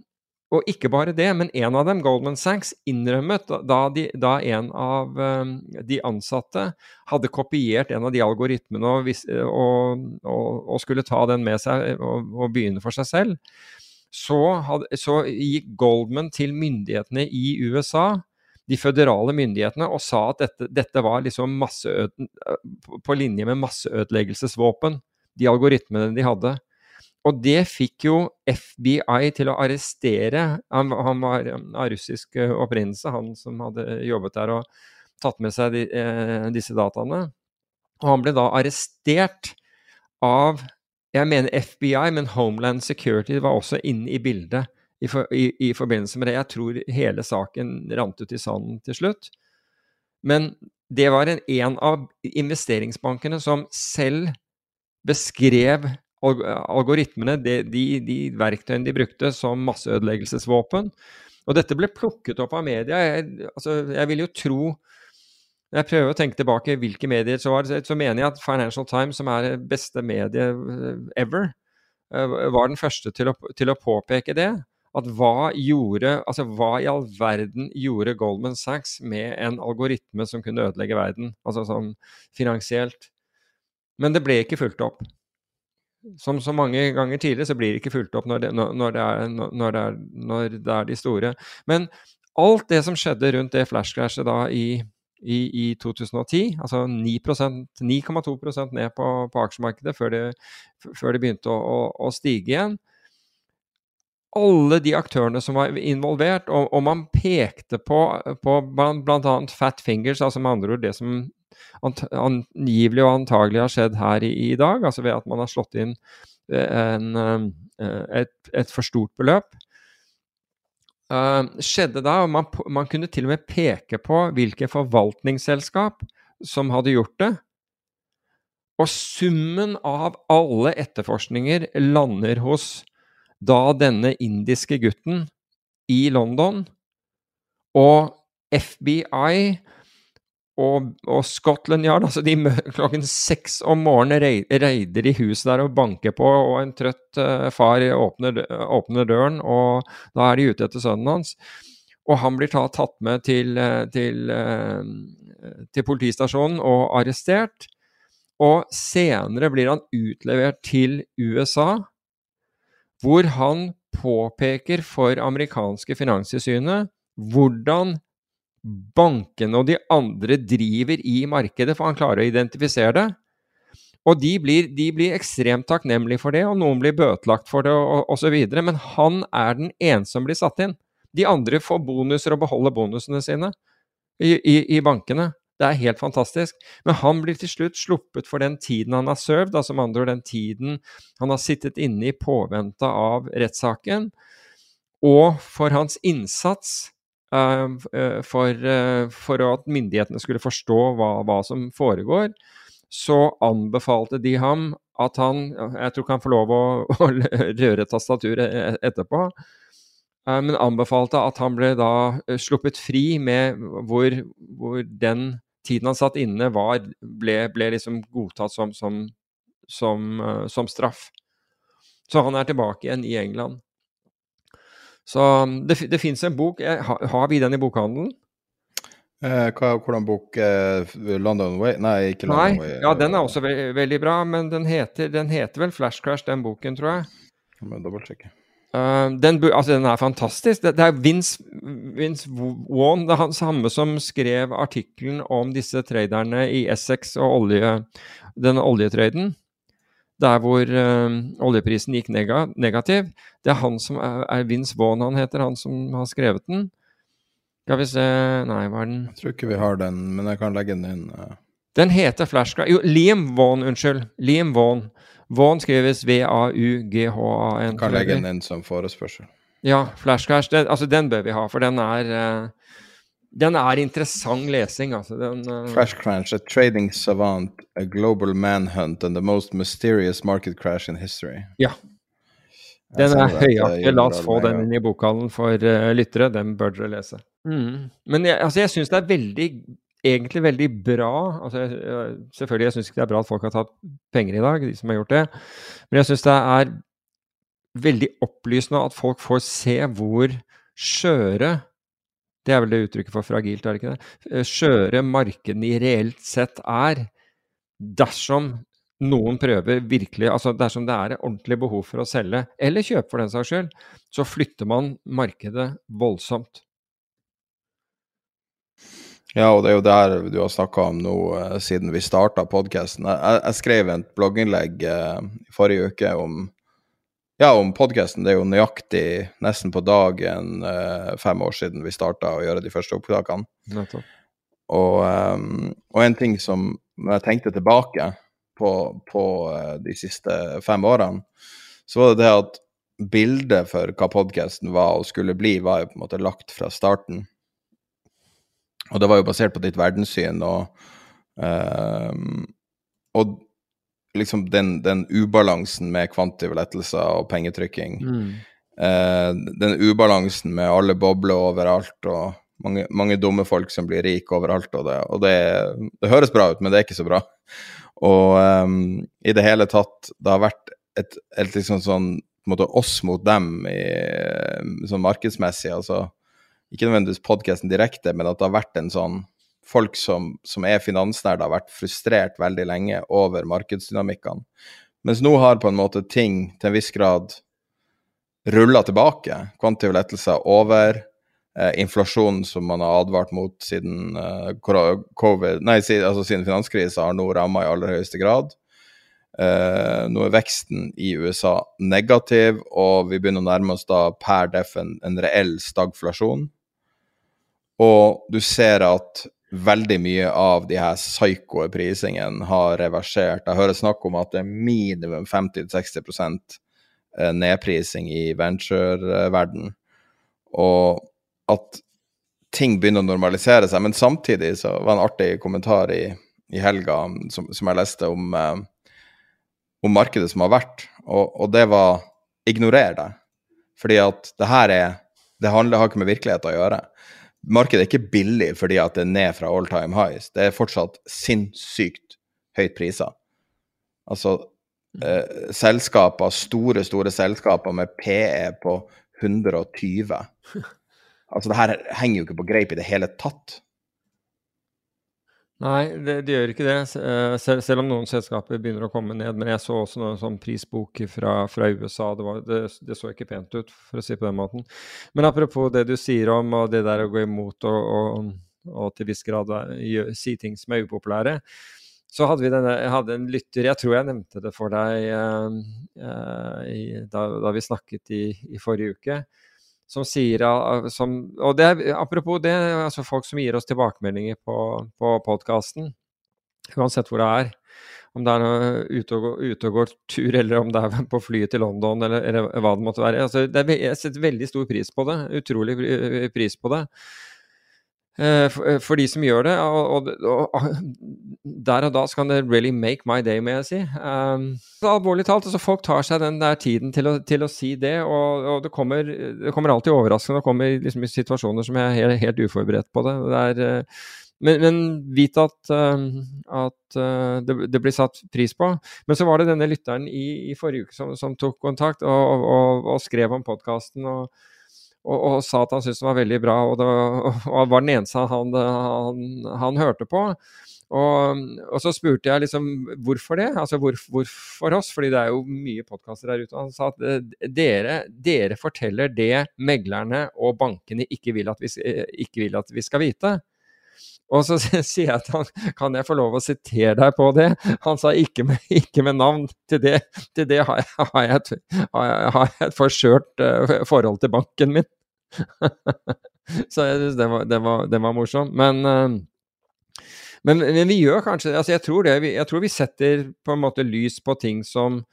og ikke bare det, men en av dem, Goldman Sachs, innrømmet da, de, da en av um, de ansatte hadde kopiert en av de algoritmene og, og, og, og skulle ta den med seg og, begynne for seg selv så, had, så gikk Goldman til myndighetene i USA de føderale myndighetene og sa at dette, dette var liksom på linje med masseødeleggelsesvåpen, de algoritmene de hadde. Og det fikk jo FBI til å arrestere Han, han var av russisk opprinnelse, han som hadde jobbet der og tatt med seg de, eh, disse dataene. Og han ble da arrestert av jeg mener FBI, men Homeland Security var også inne i bildet i, for, i, i forbindelse med det. Jeg tror hele saken rant ut i sanden til slutt. Men det var en, en av investeringsbankene som selv beskrev algoritmene, de, de, de, verktøyene de brukte, som masseødeleggelsesvåpen. Og dette ble plukket opp av media. Jeg, altså, jeg vil jo tro når jeg prøver å tenke tilbake hvilke medier så var, så mener jeg at Financial Times, som er det beste mediet eh, ever, eh, var den første til å, til å, påpeke det. At hva gjorde Altså, hva i all verden gjorde Goldman Sachs med en algoritme som kunne ødelegge verden? Altså sånn finansielt. Men det ble ikke fulgt opp. Som så mange ganger tidligere så blir det ikke fulgt opp når det, når det, er, når det, er, når det er de store. Men alt det som skjedde rundt det flashcrashet da i, i, i 2010, altså 9,2% ned på, på, aksjemarkedet før det, før det begynte å, å, å, stige igjen. Alle de aktørene som var involvert, og, og man pekte på, på bl.a. fat fingers, altså med andre ord det som angivelig og antagelig har skjedd her i, i, dag, altså ved at man har slått inn en, et, et for stort beløp. Uh, skjedde da, man, man, kunne til og med peke på hvilke forvaltningsselskap som hadde gjort det. Og summen av alle etterforskninger lander hos da denne indiske gutten i London. Og FBI og, og, Scotland Yard altså de klokken seks om morgenen reider de huset der og banker på, og en trøtt uh, far åpner, åpner, døren, og da er de ute etter sønnen hans. Og han blir tatt, med til, eh, til, uh, til, politistasjonen og arrestert. Og senere blir han utlevert til USA, hvor han påpeker for amerikanske finanstilsynet hvordan bankene og de andre driver i markedet, for han klarer å identifisere det. Og de blir, de blir ekstremt takknemlige for det, og noen blir bøtelagt for det osv. Men han er den ene som blir satt inn. De andre får bonuser og beholder bonusene sine i, i, i, bankene. Det er helt fantastisk. Men han blir til slutt sluppet for den tiden han har served, altså med andre ord den tiden han har sittet inne i påvente av rettssaken, og for hans innsats for, eh, for, at myndighetene skulle forstå hva, hva, som foregår, så anbefalte de ham at han Jeg tror ikke han får lov å, å røre tastaturet e, etterpå. Men anbefalte at han ble da sluppet fri med hvor, hvor den tiden han satt inne, var, ble, ble liksom godtatt som, som, som, som straff. Så han er tilbake igjen i England. Så um, det, det fins en bok. Har, har vi den i bokhandelen? Eh, hva, hvordan bok? Eh, London Way? Nei, ikke London Nei, Way. Ja, den er også ve veldig bra, men den heter, den heter, vel Flash Crash, den boken, tror jeg. Jeg må dobbeltsjekke. Uh, den, altså, den er fantastisk. Det, det er Vince, Vince Wan, det er han samme som skrev artikkelen om disse traderne i Essex og olje, denne oljetraden der hvor uh, oljeprisen gikk nega negativ. Det er han som er, er Vince Vaughn han heter, han som har skrevet den. Skal vi se Nei, hva er den? Jeg tror ikke vi har den, men jeg kan legge den inn. Uh. Den heter Flashcrash Jo, Liam Vaughn, unnskyld. Liam Vaughn. Vaughn skrives V-A-U-G-H-A-N. Kan legge den inn som forespørsel. Ja, Flashcrash. Den, altså, den bør vi ha, for den er uh, den er interessant lesing, altså. Den, uh... Crash Crunch, a trading savant, a global manhunt and the most mysterious market crash in history. Ja. Den er høyaktig. La oss få den inn i bokhandelen for uh, lyttere. Den bør dere lese. Mm. Men jeg, altså, jeg syns det er veldig egentlig veldig bra altså, jeg, Selvfølgelig, jeg syns ikke det er bra at folk har tatt penger i dag, de som har gjort det. Men jeg syns det er veldig opplysende at folk får se hvor skjøre det er vel det uttrykket for fragilt, er det ikke det? Eh, skjøre markedene i reelt sett er dersom noen prøver virkelig Altså dersom det er ordentlig behov for å selge, eller kjøpe for den saks skyld, så flytter man markedet voldsomt. Ja, og det er jo der du har snakka om nå eh, siden vi starta podkasten. Jeg, jeg, skrev et blogginnlegg eh, forrige uke om ja, om podkasten. Det er jo nøyaktig nesten på dagen uh, fem år siden vi starta å gjøre de første opptakene. Og, um, og, en ting som når jeg tenkte tilbake på, på uh, de siste fem årene, så var det det at bildet for hva podkasten var og skulle bli, var jo på en måte lagt fra starten. Og det var jo basert på ditt verdenssyn og uh, og liksom den, den, ubalansen med kvantive lettelser og pengetrykking. Mm. Eh, den ubalansen med alle bobler overalt og mange, mange, dumme folk som blir rike overalt. Og, det, og det, det, høres bra ut, men det er ikke så bra. Og um, i det hele tatt, det har vært et, et liksom sånn måte oss mot dem i, sånn markedsmessig. altså Ikke nødvendigvis podkasten direkte, men at det har vært en sånn folk som, som er finansnerde, har vært frustrert veldig lenge over markedsdynamikkene. Mens nå har på en måte ting til en viss grad rulla tilbake. Kvantitative lettelser over. eh, inflasjonen som man har advart mot siden eh, covid, nei, siden, altså siden finanskrisa, har nå ramma i aller høyeste grad. Eh, nå er veksten i USA negativ, og vi begynner å nærme oss da per def en, en reell stagflasjon. Og du ser at veldig mye av de her psyko prisingene har reversert. Jeg hører snakk om at det er minimum 50-60 eh, nedprising i venture-verden. Og at ting begynner å normalisere seg. Men samtidig så var det en artig kommentar i, i helga som, som, jeg leste om, eh, om markedet som har vært, og, og, det var ignorer det. Fordi at det her er Det handler, har ikke med virkeligheten å gjøre. Markedet er ikke billig fordi at det er ned fra all time highs. Det er fortsatt sinnssykt høyt priser. Altså eh, selskaper, store, store selskaper med PE på 120 Altså, det her henger jo ikke på greip i det hele tatt. Nei, det, de gjør ikke det, Sel, selv, om noen selskaper begynner å komme ned. Men jeg så også noen sånn prisbok fra, fra USA. Det, var, det, det, så ikke pent ut, for å si på den måten. Men apropos det du sier om og det der å gå imot og, og, og til viss grad si ting som er upopulære, så hadde vi denne, jeg hadde en lytter, jeg tror jeg nevnte det for deg uh, uh, i, da, da, vi snakket i, i forrige uke som sier som, Og det, apropos det, altså folk som gir oss tilbakemeldinger på, på podkasten, uansett hvor det er. Om det er ute og, ute og går tur, eller om det er på flyet til London, eller, eller hva det måtte være. Altså, det er, jeg setter veldig stor pris på det. Utrolig pris på det. Eh, eh, for, de som gjør det. Og, og, og, der og da så kan det really make my day, må jeg si. Um, alvorlig talt, altså folk tar seg den der tiden til å, til å si det, og, og det, kommer, det, kommer, alltid overraskende. og kommer liksom i situasjoner som jeg er helt, helt uforberedt på det. det er, eh, men, men vit at, at det, det, blir satt pris på. Men så var det denne lytteren i, i forrige uke som, som tok kontakt og, og skrev om podkasten. og og, og, sa at han syntes det var veldig bra, og, det, og var den eneste han, han, han hørte på. Og, og, så spurte jeg liksom hvorfor det, altså hvor, hvorfor oss, fordi det er jo mye podkaster der ute. Og Han sa at eh, dere, dere, forteller det meglerne og bankene ikke vil, vi, ikke vil, at vi, skal vite. Og så sier jeg til han kan jeg få lov å sitere deg på det. Han sa ikke med, ikke med navn. Til det, til det har, jeg, har, jeg et, har, jeg, et, forskjørt uh, forhold til banken min. så jeg syns det, det, det, var morsomt. Men, uh, men, men, vi gjør kanskje altså jeg, tror det, jeg tror vi setter på en måte lys på ting som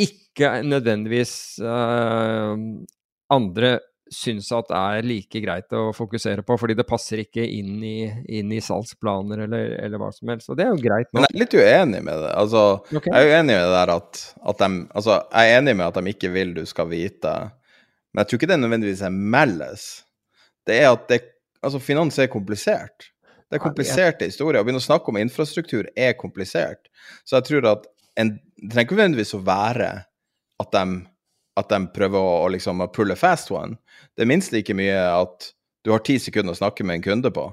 ikke nødvendigvis uh, andre syns at det er like greit å fokusere på, fordi det passer ikke inn i, inn i salgsplaner eller, eller, hva som helst. Og det er jo greit. nok. Men jeg er litt uenig med det. Altså, okay. Jeg er uenig med det der at, at de Altså, jeg er enig med at de ikke vil du skal vite, men jeg tror ikke det nødvendigvis er malice. Det er at det Altså, finans er komplisert. Det er kompliserte historier. Å begynne å snakke om infrastruktur er komplisert. Så jeg tror at en, det trenger ikke nødvendigvis å være at de at de prøver å, å liksom pulle fast one. Det er minst like mye at du har ti sekunder å snakke med en kunde på.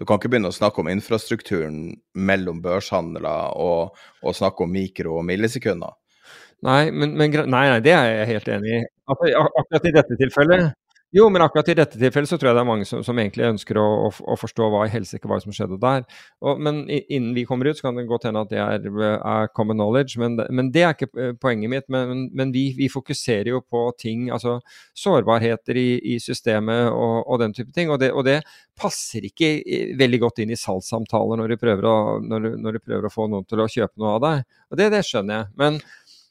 Du kan ikke begynne å snakke om infrastrukturen mellom børshandler og, og snakke om mikro- og millisekunder. Nei, men, men, nei, nei, det er jeg helt enig i. Akkurat i dette tilfellet jo, men akkurat i dette tilfellet så tror jeg det er mange som, som egentlig ønsker å, å, å, forstå hva i helsike var som skjedde der. Og, men innen vi kommer ut, så kan det godt hende at det er, er common knowledge, men, men, det er ikke eh, poenget mitt. Men, men vi, vi, fokuserer jo på ting, altså sårbarheter i, i systemet og, og, den type ting. Og det, og det, passer ikke veldig godt inn i salgssamtaler når du, prøver å, prøver å få noen til å kjøpe noe av deg. Og det, det skjønner jeg. Men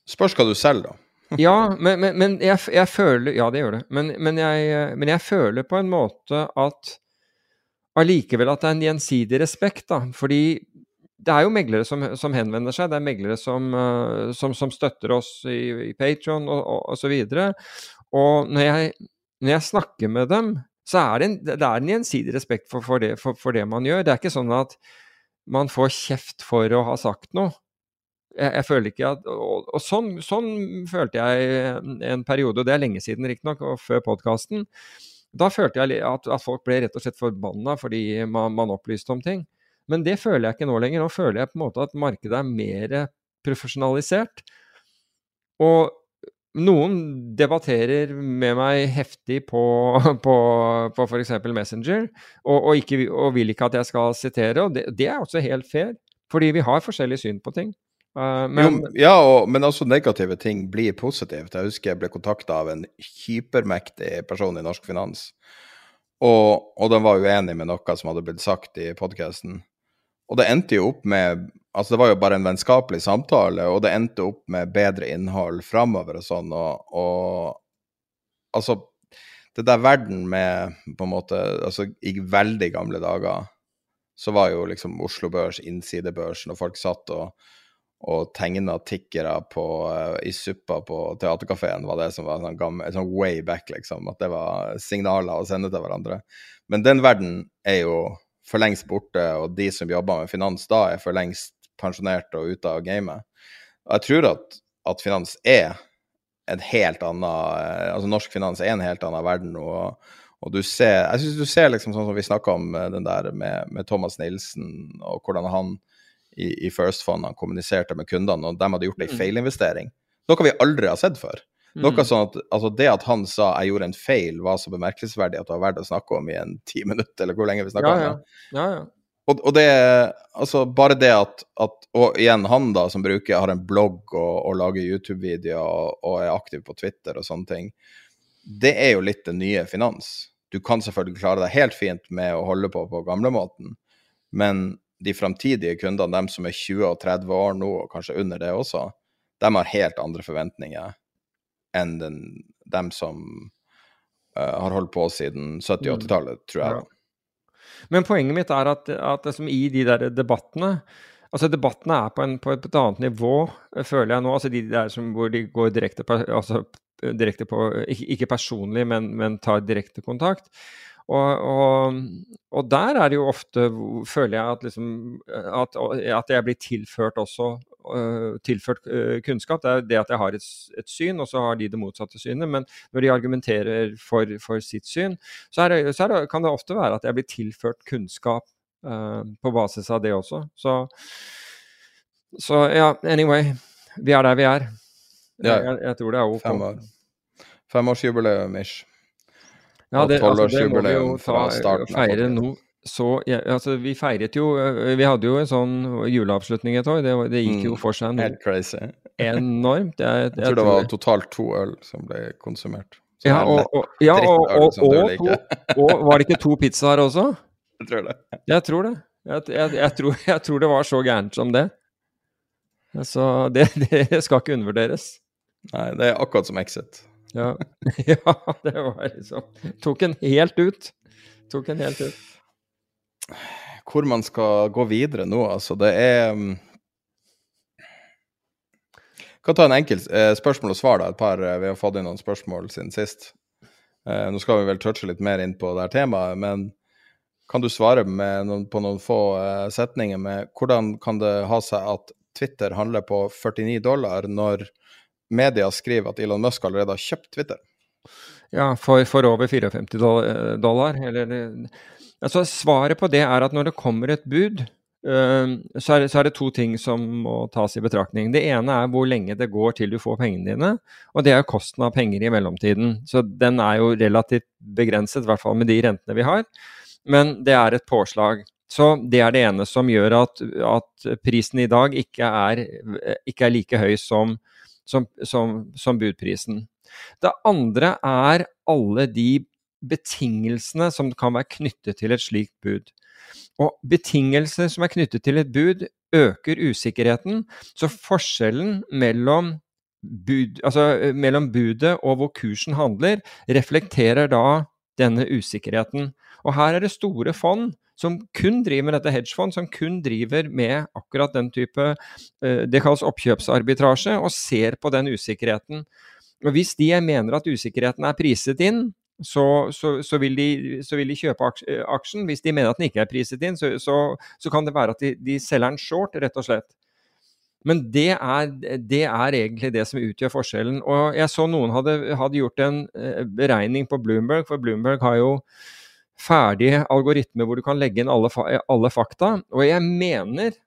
Spørs hva du selger, da ja, men, men, men jeg, jeg, føler Ja, det gjør det. Men, men, jeg, jeg føler på en måte at allikevel at det er en gjensidig respekt, da. Fordi det er jo meglere som, som henvender seg, det er meglere som, uh, som, som støtter oss i, i Patron og, og, og, så videre. Og når jeg, når jeg, snakker med dem, så er det en, en gjensidig respekt for, for, det, for, for det man gjør. Det er ikke sånn at man får kjeft for å ha sagt noe jeg, jeg, føler ikke at Og, og sånn, sånn, følte jeg en periode, og det er lenge siden riktignok, og før podkasten. Da følte jeg at, at, folk ble rett og slett forbanna fordi man, man, opplyste om ting. Men det føler jeg ikke nå lenger. Nå føler jeg på en måte at markedet er mer profesjonalisert. Og noen debatterer med meg heftig på, på, på f.eks. Messenger, og, og, ikke, og, vil ikke at jeg skal sitere. og det, det, er også helt fair, fordi vi har forskjellig syn på ting. Uh, men, jo, ja, og, men også negative ting blir positivt. Jeg husker jeg ble kontakta av en hypermektig person i Norsk Finans, og, og den var uenig med noe som hadde blitt sagt i podkasten. Og det endte jo opp med Altså, det var jo bare en vennskapelig samtale, og det endte opp med bedre innhold framover og sånn, og, og Altså, det der verden med på en måte Altså, i veldig gamle dager så var jo liksom Oslo Børs innsidebørsen, og folk satt og, og tegna tikkere på, uh, i suppa på teaterkafeen, var det som var sånn, gammel, sånn way back, liksom. At det var signaler å sende til hverandre. Men den verden er jo for lengst borte, og de som jobber med finans da, er for lengst pensjonert og ute av gamet. Og jeg tror at, at finans er en helt annen eh, Altså norsk finans er en helt annen verden. Og, og, du ser Jeg syns du ser liksom sånn som vi snakka om eh, den der med, med, Thomas Nilsen, og hvordan han i, i First Fund han kommuniserte med kundene, og de hadde gjort ei mm. feilinvestering. Noe vi aldri har sett før. Noe mm. sånn at, altså Det at han sa 'jeg gjorde en feil', var så bemerkelsesverdig at det var verdt å snakke om i en ti minutter, eller hvor lenge vi snakka ja, ja. om det. Ja, ja. Og, og, det Altså, bare det at, at, Og igjen, han da, som bruker, har en blogg og, og lager YouTube-videoer og, og, er aktiv på Twitter og sånne ting, det er jo litt det nye finans. Du kan selvfølgelig klare deg helt fint med å holde på på gamlemåten, men de framtidige kundene, dem som er 20 og 30 år nå, og kanskje under det også, de har helt andre forventninger enn den, dem som uh, har holdt på siden 70- 80-tallet, tror jeg. Ja. Men poenget mitt er at, at i de der debattene Altså Debattene er på, en, på, et annet nivå, føler jeg nå. altså De der som, hvor de går direkte på, altså, direkte på ikke, ikke personlig, men, men tar direkte kontakt. Og, og, og, der er det jo ofte, føler jeg, at, liksom, at, at jeg blir tilført også uh, tilført uh, kunnskap. Det er det at jeg har et, et, syn, og så har de det motsatte synet. Men når de argumenterer for, for sitt syn, så, det, så det, kan det ofte være at jeg blir tilført kunnskap uh, på basis av det også. Så, så ja, anyway. Vi er der vi er. Ja, jeg, jeg, tror det er ok. Fem år. Femårsjubileum ish. Ja, det, altså, det må vi jo ta, feire nå. Så, ja, altså, vi feiret jo Vi hadde jo en sånn juleavslutning et år. Det, det gikk jo mm, for seg noe enormt. Jeg, jeg, jeg, tror det var totalt to øl som ble konsumert. Ja, og, og, ja, og, og, og, var det ikke to pizzaer også? Jeg tror det. Jeg tror det. Jeg, tror, jeg tror det var så gærent som det. Så det, det skal ikke undervurderes. Nei, det er akkurat som Exit. Ja. ja, det var liksom Tok en helt ut. Tok en helt ut. Hvor man skal gå videre nå, altså. Det er um... Kan ta en enkel eh, spørsmål og svar, da. Et par, eh, vi har fått inn noen spørsmål siden sist. Eh, nå skal vi vel touche litt mer inn på det her temaet, men kan du svare noen, på noen få eh, setninger med hvordan kan det ha seg at Twitter handler på 49 dollar når media skriver at Elon Musk allerede har kjøpt Twitter. Ja, for, for over 54 dollar. Eller, altså, svaret på det er at når det kommer et bud, uh, så, er, så, er, det to ting som må tas i betraktning. Det ene er hvor lenge det går til du får pengene dine, og det er kosten av penger i mellomtiden. Så den er jo relativt begrenset, i hvert fall med de rentene vi har. Men det er et påslag. Så det er det ene som gjør at, at prisen i dag ikke er, ikke er like høy som som, som, som budprisen. Det andre er alle de betingelsene som kan være knyttet til et slikt bud. Og betingelser som er knyttet til et bud, øker usikkerheten. Så forskjellen mellom, bud, altså mellom budet og hvor kursen handler, reflekterer da denne usikkerheten. Og her er det store fond som kun driver med dette hedgefond, som kun driver med akkurat den type eh, Det kalles oppkjøpsarbitrasje, og ser på den usikkerheten. Og Hvis de mener at usikkerheten er priset inn, så, så, så, vil, de, så vil, de, kjøpe eh, aksjen. Hvis de mener at den ikke er priset inn, så, kan det være at de, de selger den short, rett og slett. Men det er, det er, egentlig det som utgjør forskjellen. Og jeg så noen hadde, hadde gjort en eh, beregning på Bloomberg, for Bloomberg har jo ferdig algoritme hvor du kan legge inn alle, alle fakta. Og jeg mener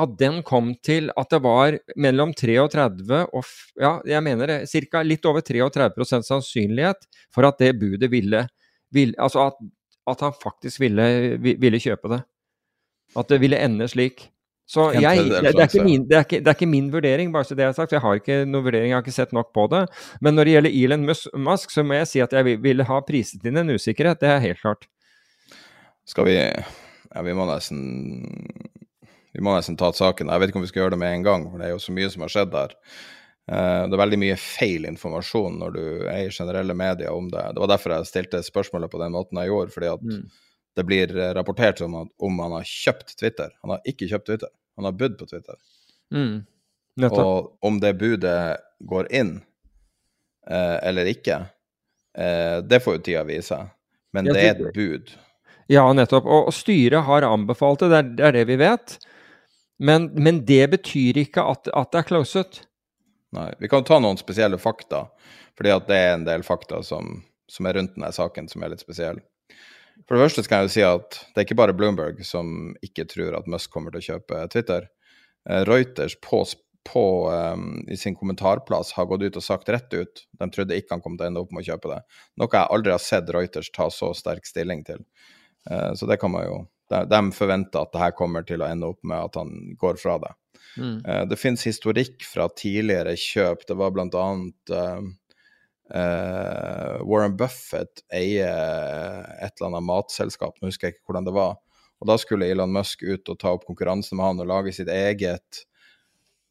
at den kom til at det var mellom 33 og ja, jeg mener det, ca. litt over 33 sannsynlighet for at det budet ville, ville Altså at, at, han faktisk ville, ville kjøpe det. At det ville ende slik. Så jeg, det, det, er min, det, er ikke, det, er ikke min, vurdering, bare så det er sagt. Jeg har ikke noen vurdering, jeg har ikke sett nok på det. Men når det gjelder Elon Musk, så må jeg si at jeg ville ha priset inn en usikkerhet. Det er helt klart. Skal vi Ja, vi må nesten vi må nesten ta saken. Jeg vet ikke om vi skal gjøre det med en gang, for det er jo så mye som har skjedd der. Eh, det er veldig mye feil informasjon når du er i generelle medier om det. Det var derfor jeg stilte spørsmålet på den måten jeg gjorde, fordi at mm. Det blir rapportert om, at, om han har kjøpt Twitter. Han har ikke kjøpt Twitter. Han har budd på Twitter. Mm. Og om det budet går inn eh, eller ikke, eh, det får jo tida vise. Men det er et bud. Ja, nettopp. Og, og styret har anbefalt det, det er, det er det vi vet. Men, men, det betyr ikke at, at det er closet. Nei. Vi kan ta noen spesielle fakta, fordi at det er en del fakta som, som er rundt denne saken som er litt spesielle. For det første skal jeg jo si at det er ikke bare Bloomberg som ikke tror at Musk kommer til å kjøpe Twitter. Eh, Reuters på, på um, i sin kommentarplass har gått ut og sagt rett ut de trodde ikke han kom til å ende opp med å kjøpe det. Noe jeg aldri har sett Reuters ta så sterk stilling til. Uh, så det kan man jo De, de forventer at det her kommer til å ende opp med at han går fra det. Mm. Uh, det finnes historikk fra tidligere kjøp. Det var blant annet uh, Uh, Warren Buffett eier et eller annet matselskap, nå husker jeg ikke hvordan det var. Og da skulle Elon Musk ut og ta opp konkurransen med han og lage sitt eget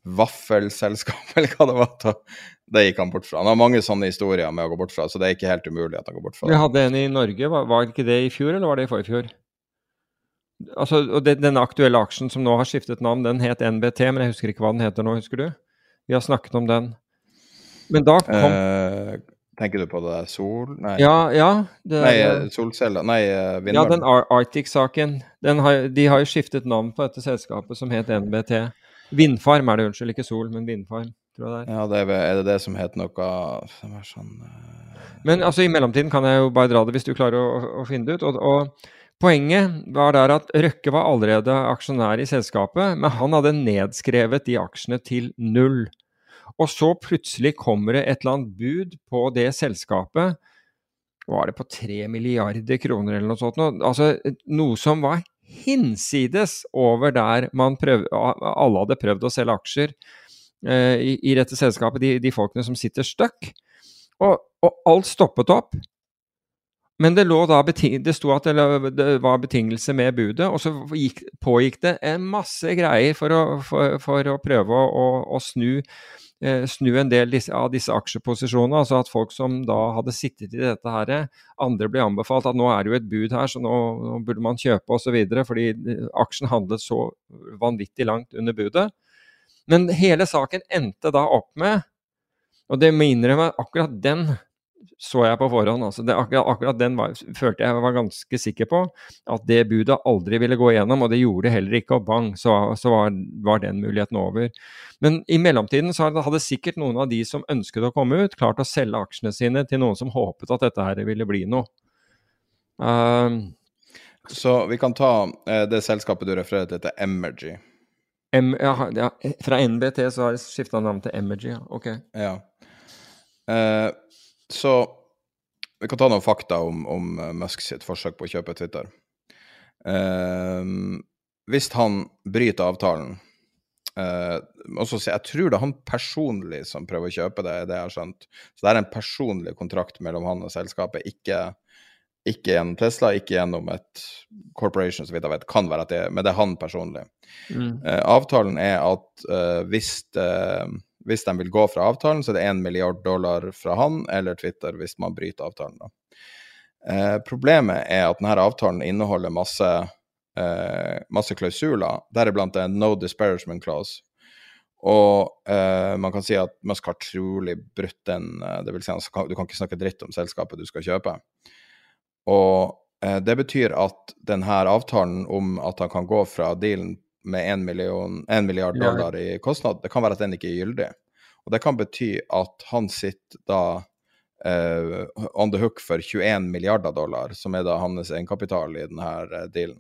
vaffelselskap, eller hva det var. Det gikk han bort fra. Han har mange sånne historier med å gå bort fra, så det er ikke helt umulig at han går bort fra Vi hadde en i Norge, var, var ikke det i fjor, eller var det i forfjor? Altså, og det, Denne aktuelle aksjen som nå har skiftet navn, den het NBT, men jeg husker ikke hva den heter nå, husker du? Vi har snakket om den. Men da kom eh, Tenker du på det der Sol... Nei, ja, ja det, nei eh, solceller Nei, eh, vindmøller. Ja, den Ar Arctic-saken. De har jo skiftet navn på dette selskapet som het NBT. Vindfarm er det, unnskyld. Ikke Sol, men Vindfarm. tror jeg det er. Ja, det er, er, det det som het noe som er sånn uh... Men altså, i mellomtiden kan jeg jo bare dra det hvis du klarer å, å finne det ut. Og, og, Poenget var der at Røkke var allerede aksjonær i selskapet, men han hadde nedskrevet de aksjene til null. Og så plutselig kommer det et eller annet bud på det selskapet. Var det på tre milliarder kroner eller noe sånt? Altså noe som var hinsides over der prøv, alle hadde prøvd å selge aksjer eh, i, i, dette selskapet, de, de, folkene som sitter stuck. Og, og, alt stoppet opp. Men det, lå da det sto at det, det var betingelse med budet, og så gikk, pågikk det en masse greier for å, for, for å prøve å, å, å snu snu en del av disse aksjeposisjonene. Altså at folk som da hadde sittet i dette her, andre ble anbefalt at nå er det jo et bud her, så nå burde man kjøpe osv. Fordi eh, aksjen handlet så vanvittig langt under budet. Men hele saken endte da opp med, og det må innrømme akkurat den så jeg på forhånd. Altså det, akkurat, akkurat, den var, følte jeg var ganske sikker på. At det budet aldri ville gå igjennom, og det gjorde det heller ikke. Og bang, så, så var, var, den muligheten over. Men i mellomtiden så hadde sikkert noen av de som ønsket å komme ut, klart å selge aksjene sine til noen som håpet at dette her ville bli noe. Uh, så vi kan ta uh, det selskapet du refererer til, heter Emergy. M, ja, ja, fra NBT så har jeg skifta navn til Emergy, ja. Ok. Ja. Uh, så vi kan ta noen fakta om, om eh, Musk sitt forsøk på å kjøpe Twitter. Uh, hvis han bryter avtalen uh, også, Jeg tror det er han personlig som prøver å kjøpe det, det jeg har skjønt. Så det er en personlig kontrakt mellom han og selskapet, ikke, ikke gjennom Tesla, ikke gjennom et corporation, så vidt jeg vet. Kan være at det men det er han personlig. Mm. Uh, avtalen er at hvis det hvis de vil gå fra avtalen, så er det 1 milliard dollar fra han eller Twitter hvis man bryter avtalen. Eh, problemet er at denne avtalen inneholder masse, eh, masse klausuler, deriblant en no disparagement clause. Og eh, man kan si at Musk har trolig brutt den eh, det vil si at Du kan ikke snakke dritt om selskapet du skal kjøpe. Og eh, det betyr at denne avtalen om at han kan gå fra dealen med 1 milliard dollar i kostnad, det kan være at den ikke er gyldig. Og det kan bety at han sitter da uh, on the hook for 21 milliarder dollar, som er da hans egenkapital i denne eh, dealen.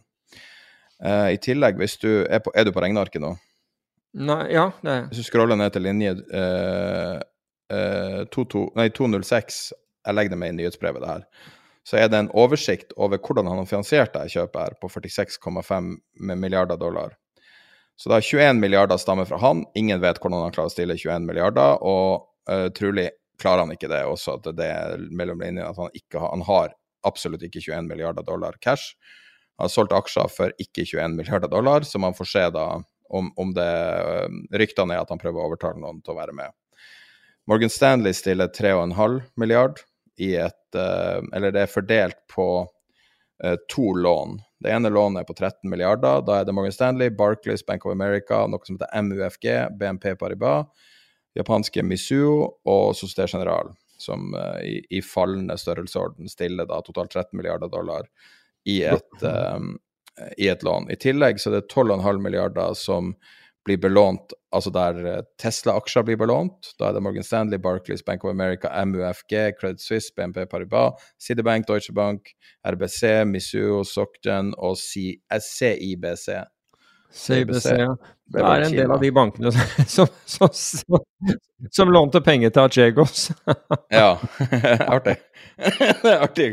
Uh, I tillegg, hvis du er, på, er du på regnearket nå? Nei, ja, det er Hvis du scroller ned til linje uh, uh, 22, nei, 206, jeg legger det med i nyhetsbrevet, det her, så er det en oversikt over hvordan han har finansiert dette kjøpet her, på 46,5 milliarder dollar. Så da 21 milliarder stammer fra han. Ingen vet hvordan han klarer å stille 21 milliarder, og uh, trolig klarer han ikke det også, at det er mellom linjene at han ikke har, han har absolutt ikke 21 milliarder dollar cash. Han har solgt aksjer for ikke 21 milliarder dollar, så man får se da om, om det ryktene er at han prøver å overtale noen til å være med. Morgan Stanley stiller 3,5 milliard i et uh, Eller det er fordelt på to lån. Det ene lånet er på 13 milliarder. Da er det Morgan Stanley, Barclays, Bank of America, noe som heter MUFG, BNP Paribas, japanske Misuo og Société General, som uh, i, i, fallende størrelsesorden stiller da totalt 13 milliarder dollar i et, um, i et lån. I tillegg så er det 12,5 milliarder som blir belånt, altså der Tesla-aksjer blir belånt. Da er det Morgan Stanley, Barclays, Bank of America, MUFG, Credit Suisse, BNP Paribas, Sidebank, Deutsche Bank, RBC, Misuo, Socgen og CIBC. CIBC, ja. Det er en del av de bankene som, som, som, som lånte penger til Achegos. ja, artig. det er artig.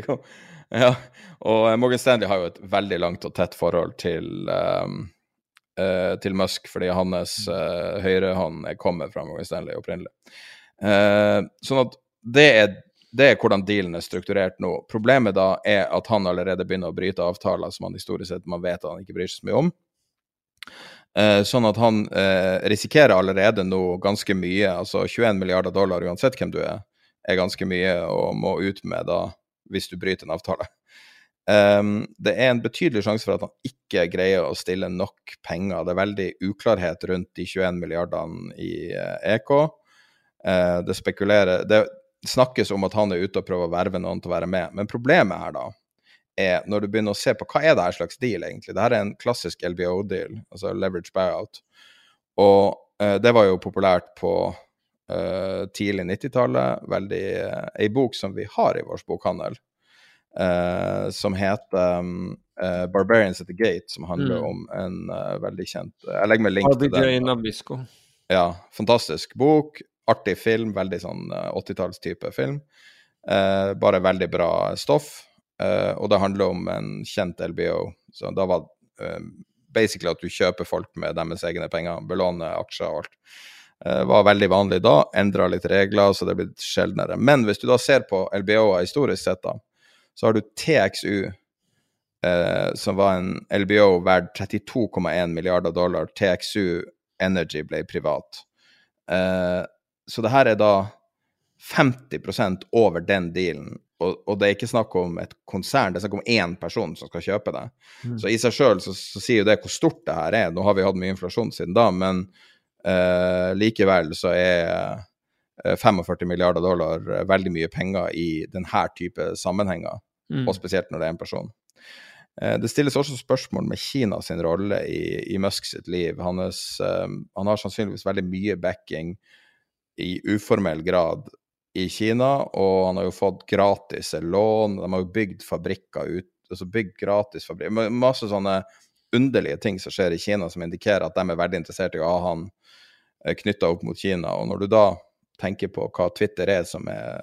Ja. Og Morgan Stanley har jo et veldig langt og tett forhold til, um, uh, til Musk, fordi hans uh, høyrehånd kommer fra Morgan Stanley opprinnelig. Uh, sånn at det er, det er hvordan dealen er strukturert nå. Problemet da er at han allerede begynner å bryte avtaler som han historisk sett man vet han ikke bryr seg så mye om. Uh, sånn at han risikerer allerede nå ganske mye. Altså 21 milliarder dollar uansett hvem du er, er ganske mye å må ut med da, hvis du bryter en avtale. Um, det er en betydelig sjanse for at han ikke greier å stille nok penger. Det er veldig uklarhet rundt de 21 milliardene i uh, EK. Uh, det spekulerer Det snakkes om at han er ute og prøver å verve noen til å være med, men problemet her da er når du begynner å se på hva er det her slags deal, egentlig. Det her er en klassisk LBO-deal, altså leverage buyout. Og uh, det var jo populært på tidlig 90-tallet. Veldig Ei bok som vi har i vår bokhandel, som heter um, Barbarians at the Gate, som handler mm. om en veldig kjent Jeg legger meg link til den. Nabisco. Ja, fantastisk bok. Artig film, veldig sånn 80-tallstype film. bare veldig bra stoff. Uh, og det handler om en kjent LBO. Så da var uh, basically at du kjøper folk med deres egne penger, belåner aksjer og alt. Uh, var veldig vanlig da, endra litt regler, så det er blitt sjeldnere. Men hvis du da ser på LBO-er historisk sett, da, så har du TXU, som var en LBO verdt 32,1 milliarder dollar. TXU Energy ble privat. så det her er da 50% over den dealen og, og, det er ikke snakk om et konsern, det er snakk om én person som skal kjøpe det. Mm. Så i seg sjøl så, så, sier jo det hvor stort det her er. Nå har vi hatt mye inflasjon siden da, men eh, likevel så er 45 eh, milliarder dollar veldig mye penger i denne type sammenhenger, mm. og spesielt når det er en person. Uh, det stilles også spørsmål med Kina sin rolle i, i Musk sitt liv. Hans, uh, han har sannsynligvis veldig mye backing i uformell grad i Kina, og han har jo fått gratis lån. De har jo bygd fabrikker ut, altså bygd gratis fabrikker. Masse sånne underlige ting som skjer i Kina som indikerer at de er veldig interessert i å ha han eh, knytta opp mot Kina. Og når du da tenker på hva Twitter er, som er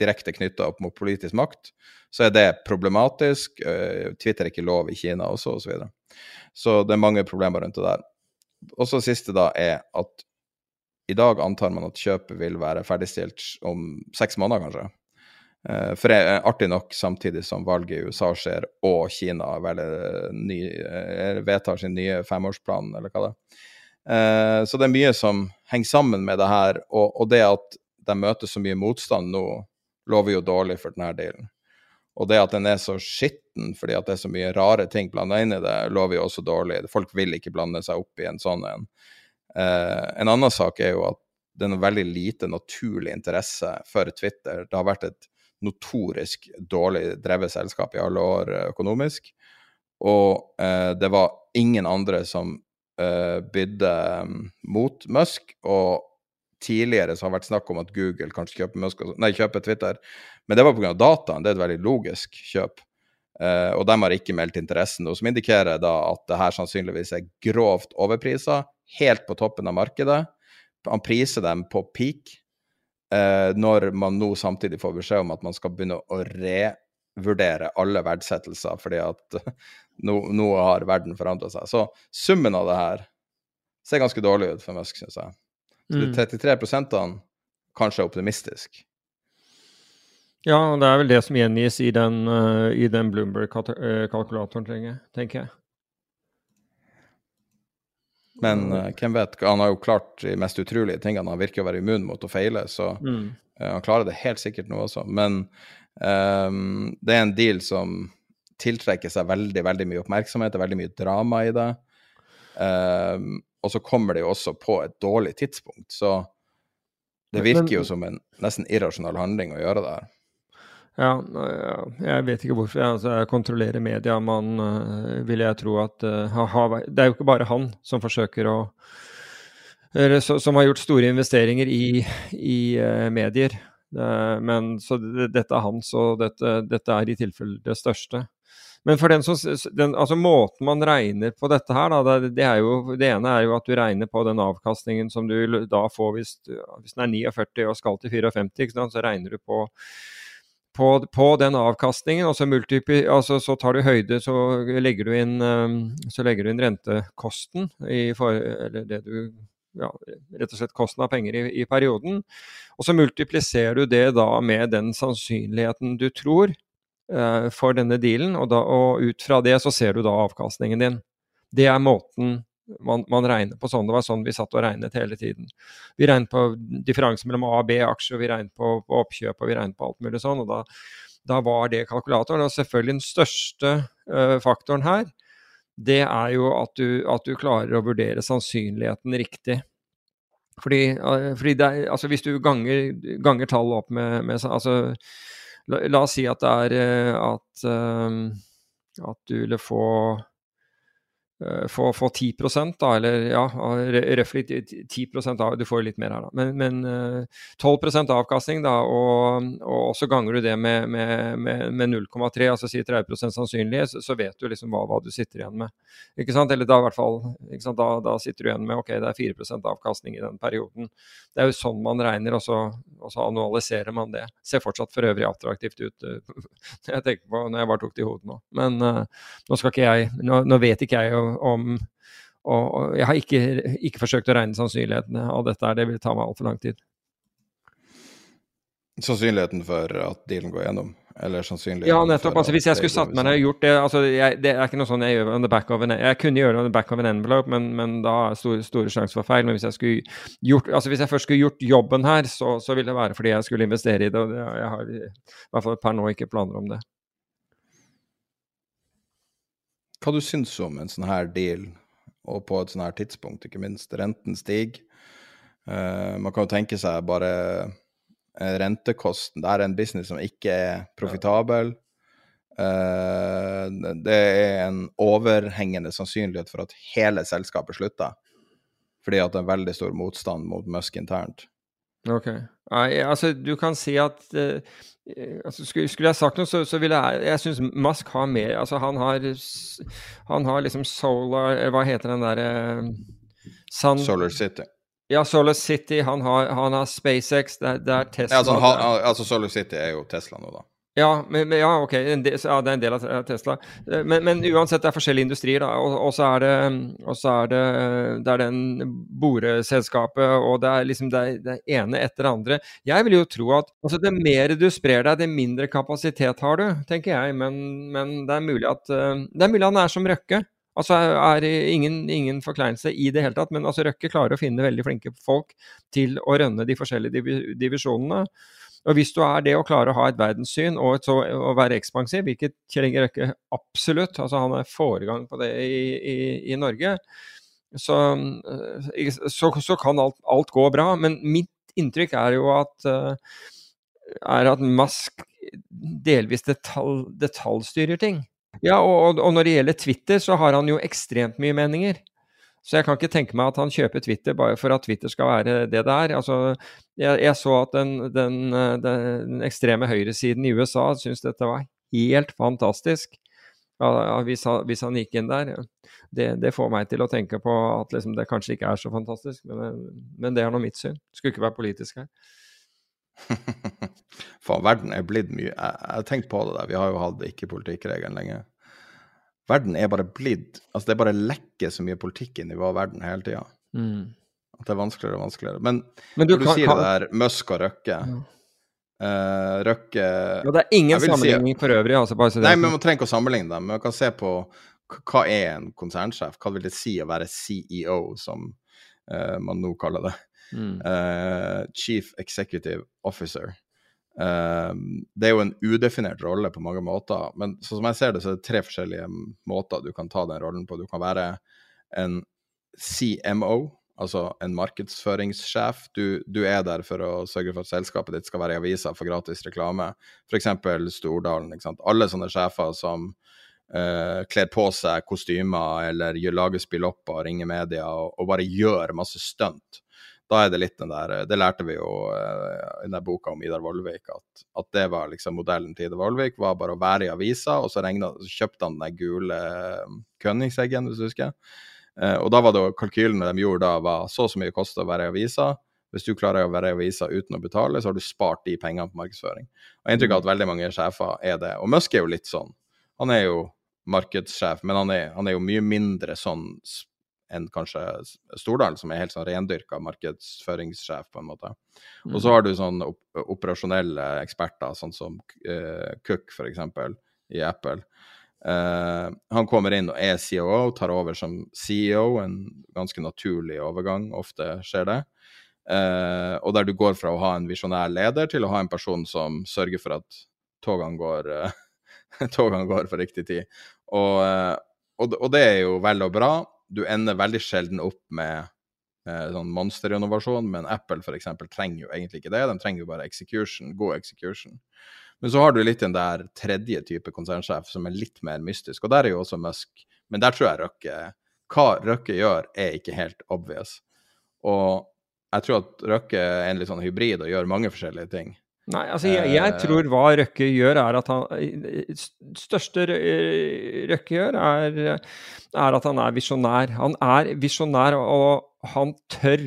direkte knytta opp mot politisk makt, så er det problematisk. Eh, Twitter er ikke lov i Kina også, osv. Så, videre. så det er mange problemer rundt det der. Og så siste da er at i dag antar man at kjøpet vil være ferdigstilt om seks måneder, kanskje. Eh, for det er artig nok, samtidig som valget i USA skjer og Kina eh, vedtar sin nye femårsplan, eller hva det er. Så det er mye som henger sammen med det her, og, og det at de møter så mye motstand nå, lover jo dårlig for denne delen. Og det at den er så skitten fordi at det er så mye rare ting blanda inn i det, lover jo også dårlig. Folk vil ikke blande seg opp i en sånn en. Eh, en annen sak er jo at det er noe veldig lite naturlig interesse for Twitter. Det har vært et notorisk dårlig drevet selskap i alle år eh, økonomisk. Og eh, det var ingen andre som eh, bydde um, mot Musk. Og tidligere så har det vært snakk om at Google kanskje kjøper, Musk, nei, kjøper Twitter. Men det var pga. dataen. Det er et veldig logisk kjøp. Uh, og de har ikke meldt interessen, noe som indikerer da at det her sannsynligvis er grovt overprisa, helt på toppen av markedet. Han priser dem på peak, eh, når man nå samtidig får beskjed om at man skal begynne å revurdere alle verdsettelser, fordi at nå, nå har verden forandra seg. Så summen av det her ser ganske dårlig ut for Musk, syns jeg. Så de 33 prosentene kanskje er optimistisk. Ja, og det er vel det som gjengis i den, uh, den Bloomberg-kalkulatoren, tenker jeg. Men uh, hvem vet? Han har jo klart de mest utrolige tingene. Han virker å være immun mot å feile, så mm. uh, han klarer det helt sikkert nå også. Men um, det er en deal som tiltrekker seg veldig veldig mye oppmerksomhet, det er veldig mye drama i det. Um, og så kommer det jo også på et dårlig tidspunkt, så det virker jo som en nesten irrasjonell handling å gjøre det her. Ja, jeg vet ikke hvorfor. Altså, jeg kontrollerer media. Man uh, vil jeg tro at uh, ha, Det er jo ikke bare han som forsøker å eller, Som har gjort store investeringer i, i uh, medier. men Så dette er hans, og dette, dette, er i tilfelle det største. Men for den som, den, altså måten man regner på dette her, da, det, det, jo, det ene er jo at du regner på den avkastningen som du da får hvis, hvis den er 49 og skal til 54, så regner du på på, på, den avkastningen, og så, altså, så, tar du høyde, så legger du inn, så legger du inn rentekosten, for, eller det du ja, rett og slett kosten av penger i, i, perioden. Og så multipliserer du det da med den sannsynligheten du tror for denne dealen, og, da, og, ut fra det så ser du da avkastningen din. Det er måten man, man, regner på sånn. Det var sånn vi satt og regnet hele tiden. Vi regnet på differansen mellom A og B-aksjer, vi regnet på, på, oppkjøp og vi regnet på alt mulig sånn. og da, da var det kalkulatoren. Og selvfølgelig den største uh, faktoren her, det er jo at du, at du, klarer å vurdere sannsynligheten riktig. Fordi, uh, fordi er, altså hvis du ganger, ganger tallet opp med, med altså, la, la, oss si at det er uh, at, at du ville få Eh, få, få 10% da, eller ja, røftlig 10% av, Du får litt mer her, da. Men, men 12 eh, avkastning, da, og, og, så ganger du det med, med, med, med 0,3, altså si 30% sannsynlighet, så, så, vet du liksom hva, hva, du sitter igjen med. Ikke sant? Eller da i hvert fall da, da, sitter du igjen med ok, det er 4% avkastning i den perioden. Det er jo sånn man regner, og så, og så annualiserer man det. Ser fortsatt for øvrig attraktivt ut eh, jeg tenker på når jeg bare tok det i hodet nå. Men uh, nå skal ikke jeg Nå, nå vet ikke jeg om og, og jeg har ikke, ikke, forsøkt å regne sannsynlighetene av dette, det vil ta meg altfor lang tid. Sannsynligheten for at dealen går gjennom? Eller sannsynligheten Ja, nettopp. altså Hvis jeg skulle satt meg ned og gjort det altså jeg, Det er ikke noe sånn jeg gjør on the back of an Jeg kunne gjøre det on the back of an envelope, men, men da er store, store sjanser for feil. Men hvis jeg skulle gjort altså hvis jeg først skulle gjort jobben her, så, så ville det være fordi jeg skulle investere i det. Og jeg har i hvert fall per nå ikke planer om det. Hva du syns om en sånn her deal, og på et sånn her tidspunkt, ikke minst. Renten stiger. Uh, man kan jo tenke seg bare uh, rentekosten. Det er en business som ikke er profitabel. Uh, det er en overhengende sannsynlighet for at hele selskapet slutter. Fordi at det er veldig stor motstand mot Musk internt. Ok. Nei, altså, du kan si at uh, altså, skulle, skulle, jeg sagt noe, så, så ville jeg Jeg syns Musk har mer Altså, han har Han har liksom Solar Hva heter den derre uh, Solar City. Ja, Solar City. Han har, han har SpaceX. Det, det, er Tesla. Ja, altså, han, altså, Solar City er jo Tesla nå, da. Ja, men, ja ok, del, ja, det er en del av Tesla. Eh, men, men, uansett, det er forskjellige industrier. da, Og, og så er det, så er det, det er den boreselskapet, og det er liksom det, det, ene etter det andre. Jeg vil jo tro at altså, det mer du sprer deg, det mindre kapasitet har du, tenker jeg. Men, men det, er mulig at, eh, det er mulig han er som Røkke. Altså er ingen, ingen forkleinelse i det hele tatt, men altså Røkke klarer å finne veldig flinke folk til å rønne de forskjellige divisjonene. Og Hvis du er det og klarer å ha et verdenssyn og, et, og være ekspansiv, hvilket Kjell Inge Røkke absolutt, altså han er foregang på det i, i, i Norge, så, eh, så, så kan alt, alt, gå bra. Men mitt inntrykk er jo at, eh, er at Musk delvis detalj, detaljstyrer ting. Ja, og, og, når det gjelder Twitter, så har han jo ekstremt mye meninger. Så jeg kan ikke tenke meg at han kjøper Twitter bare for at Twitter skal være det det er. Altså, jeg, jeg så at den, den, den, ekstreme høyresiden i USA syntes dette var helt fantastisk. Ja, hvis, han, hvis, han, gikk inn der. Det, det, får meg til å tenke på at liksom, det kanskje ikke er så fantastisk, men, men det er nå mitt syn. Skulle ikke være politisk her. Faen, verden er blitt mye Jeg har tenkt på det der, vi har jo hatt ikke-politikkregelen lenge. Verden er bare blitt Altså, det er bare lekker så mye politikk inn i vår verden hele tida. Mm. At det er vanskeligere og vanskeligere. Men, Men du, når du kan, sier kan... det der Musk og Røkke ja. Uh, Røkke ja, Det er ingen sammenligning si, for øvrig. Altså, bare nei, men Man trenger ikke å sammenligne dem. Men man kan se på hva er en konsernsjef? Hva vil det si å være CEO, som uh, man nå kaller det? Mm. Uh, Chief Executive Officer. Det er jo en udefinert rolle på mange måter, men sånn som jeg ser det, så er det tre forskjellige måter du kan ta den rollen på. Du kan være en CMO, altså en markedsføringssjef. Du, du, er der for å sørge for at selskapet ditt skal være i avisa for gratis reklame. F.eks. Stordalen. Alle sånne sjefer som uh, kler på seg kostymer eller lager spillopper og ringer media og, og, bare gjør masse stunt. Da er det litt den der Det lærte vi jo uh, i den boka om Idar Vollvik, at, at, det var liksom modellen til Idar Vollvik, var bare å være i avisa, og så, regnet, så kjøpte han den gule Kønningseggen, Königseggen, hvis du husker. Uh, og da var det kalkylene de gjorde da, var så og så mye kosta å være i avisa. Hvis du klarer å være i avisa uten å betale, så har du spart de pengene på markedsføring. Og Jeg inntrykk av at veldig mange sjefer er det. Og Musk er jo litt sånn. Han er jo markedssjef, men han er, han er jo mye mindre sånn enn kanskje Stordalen, som er helt sånn rendyrka markedsføringssjef, på en måte. Og så mm. har du sånn operasjonelle eksperter, sånn som uh, Cook, f.eks., i Apple, Uh, han kommer inn og er COO, tar over som CEO, en ganske naturlig overgang. Ofte skjer det. Uh, og der du går fra å ha en visjonær leder til å ha en person som sørger for at togene går, uh, togene går for riktig tid. Og, og, og, det er jo vel og bra. Du ender veldig sjelden opp med sånn monsterinnovasjon, men Apple f.eks. trenger jo egentlig ikke det. De trenger jo bare execution, god execution. Men så har du litt den der tredje type konsernsjef som er litt mer mystisk, og der er jo også Musk. Men der tror jeg Røkke Hva Røkke gjør, er ikke helt obvious. Og jeg tror at Røkke er en litt sånn hybrid og gjør mange forskjellige ting. Nei, altså jeg, jeg, eh. tror hva Røkke gjør, er at han største Røkke gjør, er, er at han er visjonær. Han er visjonær, og han tør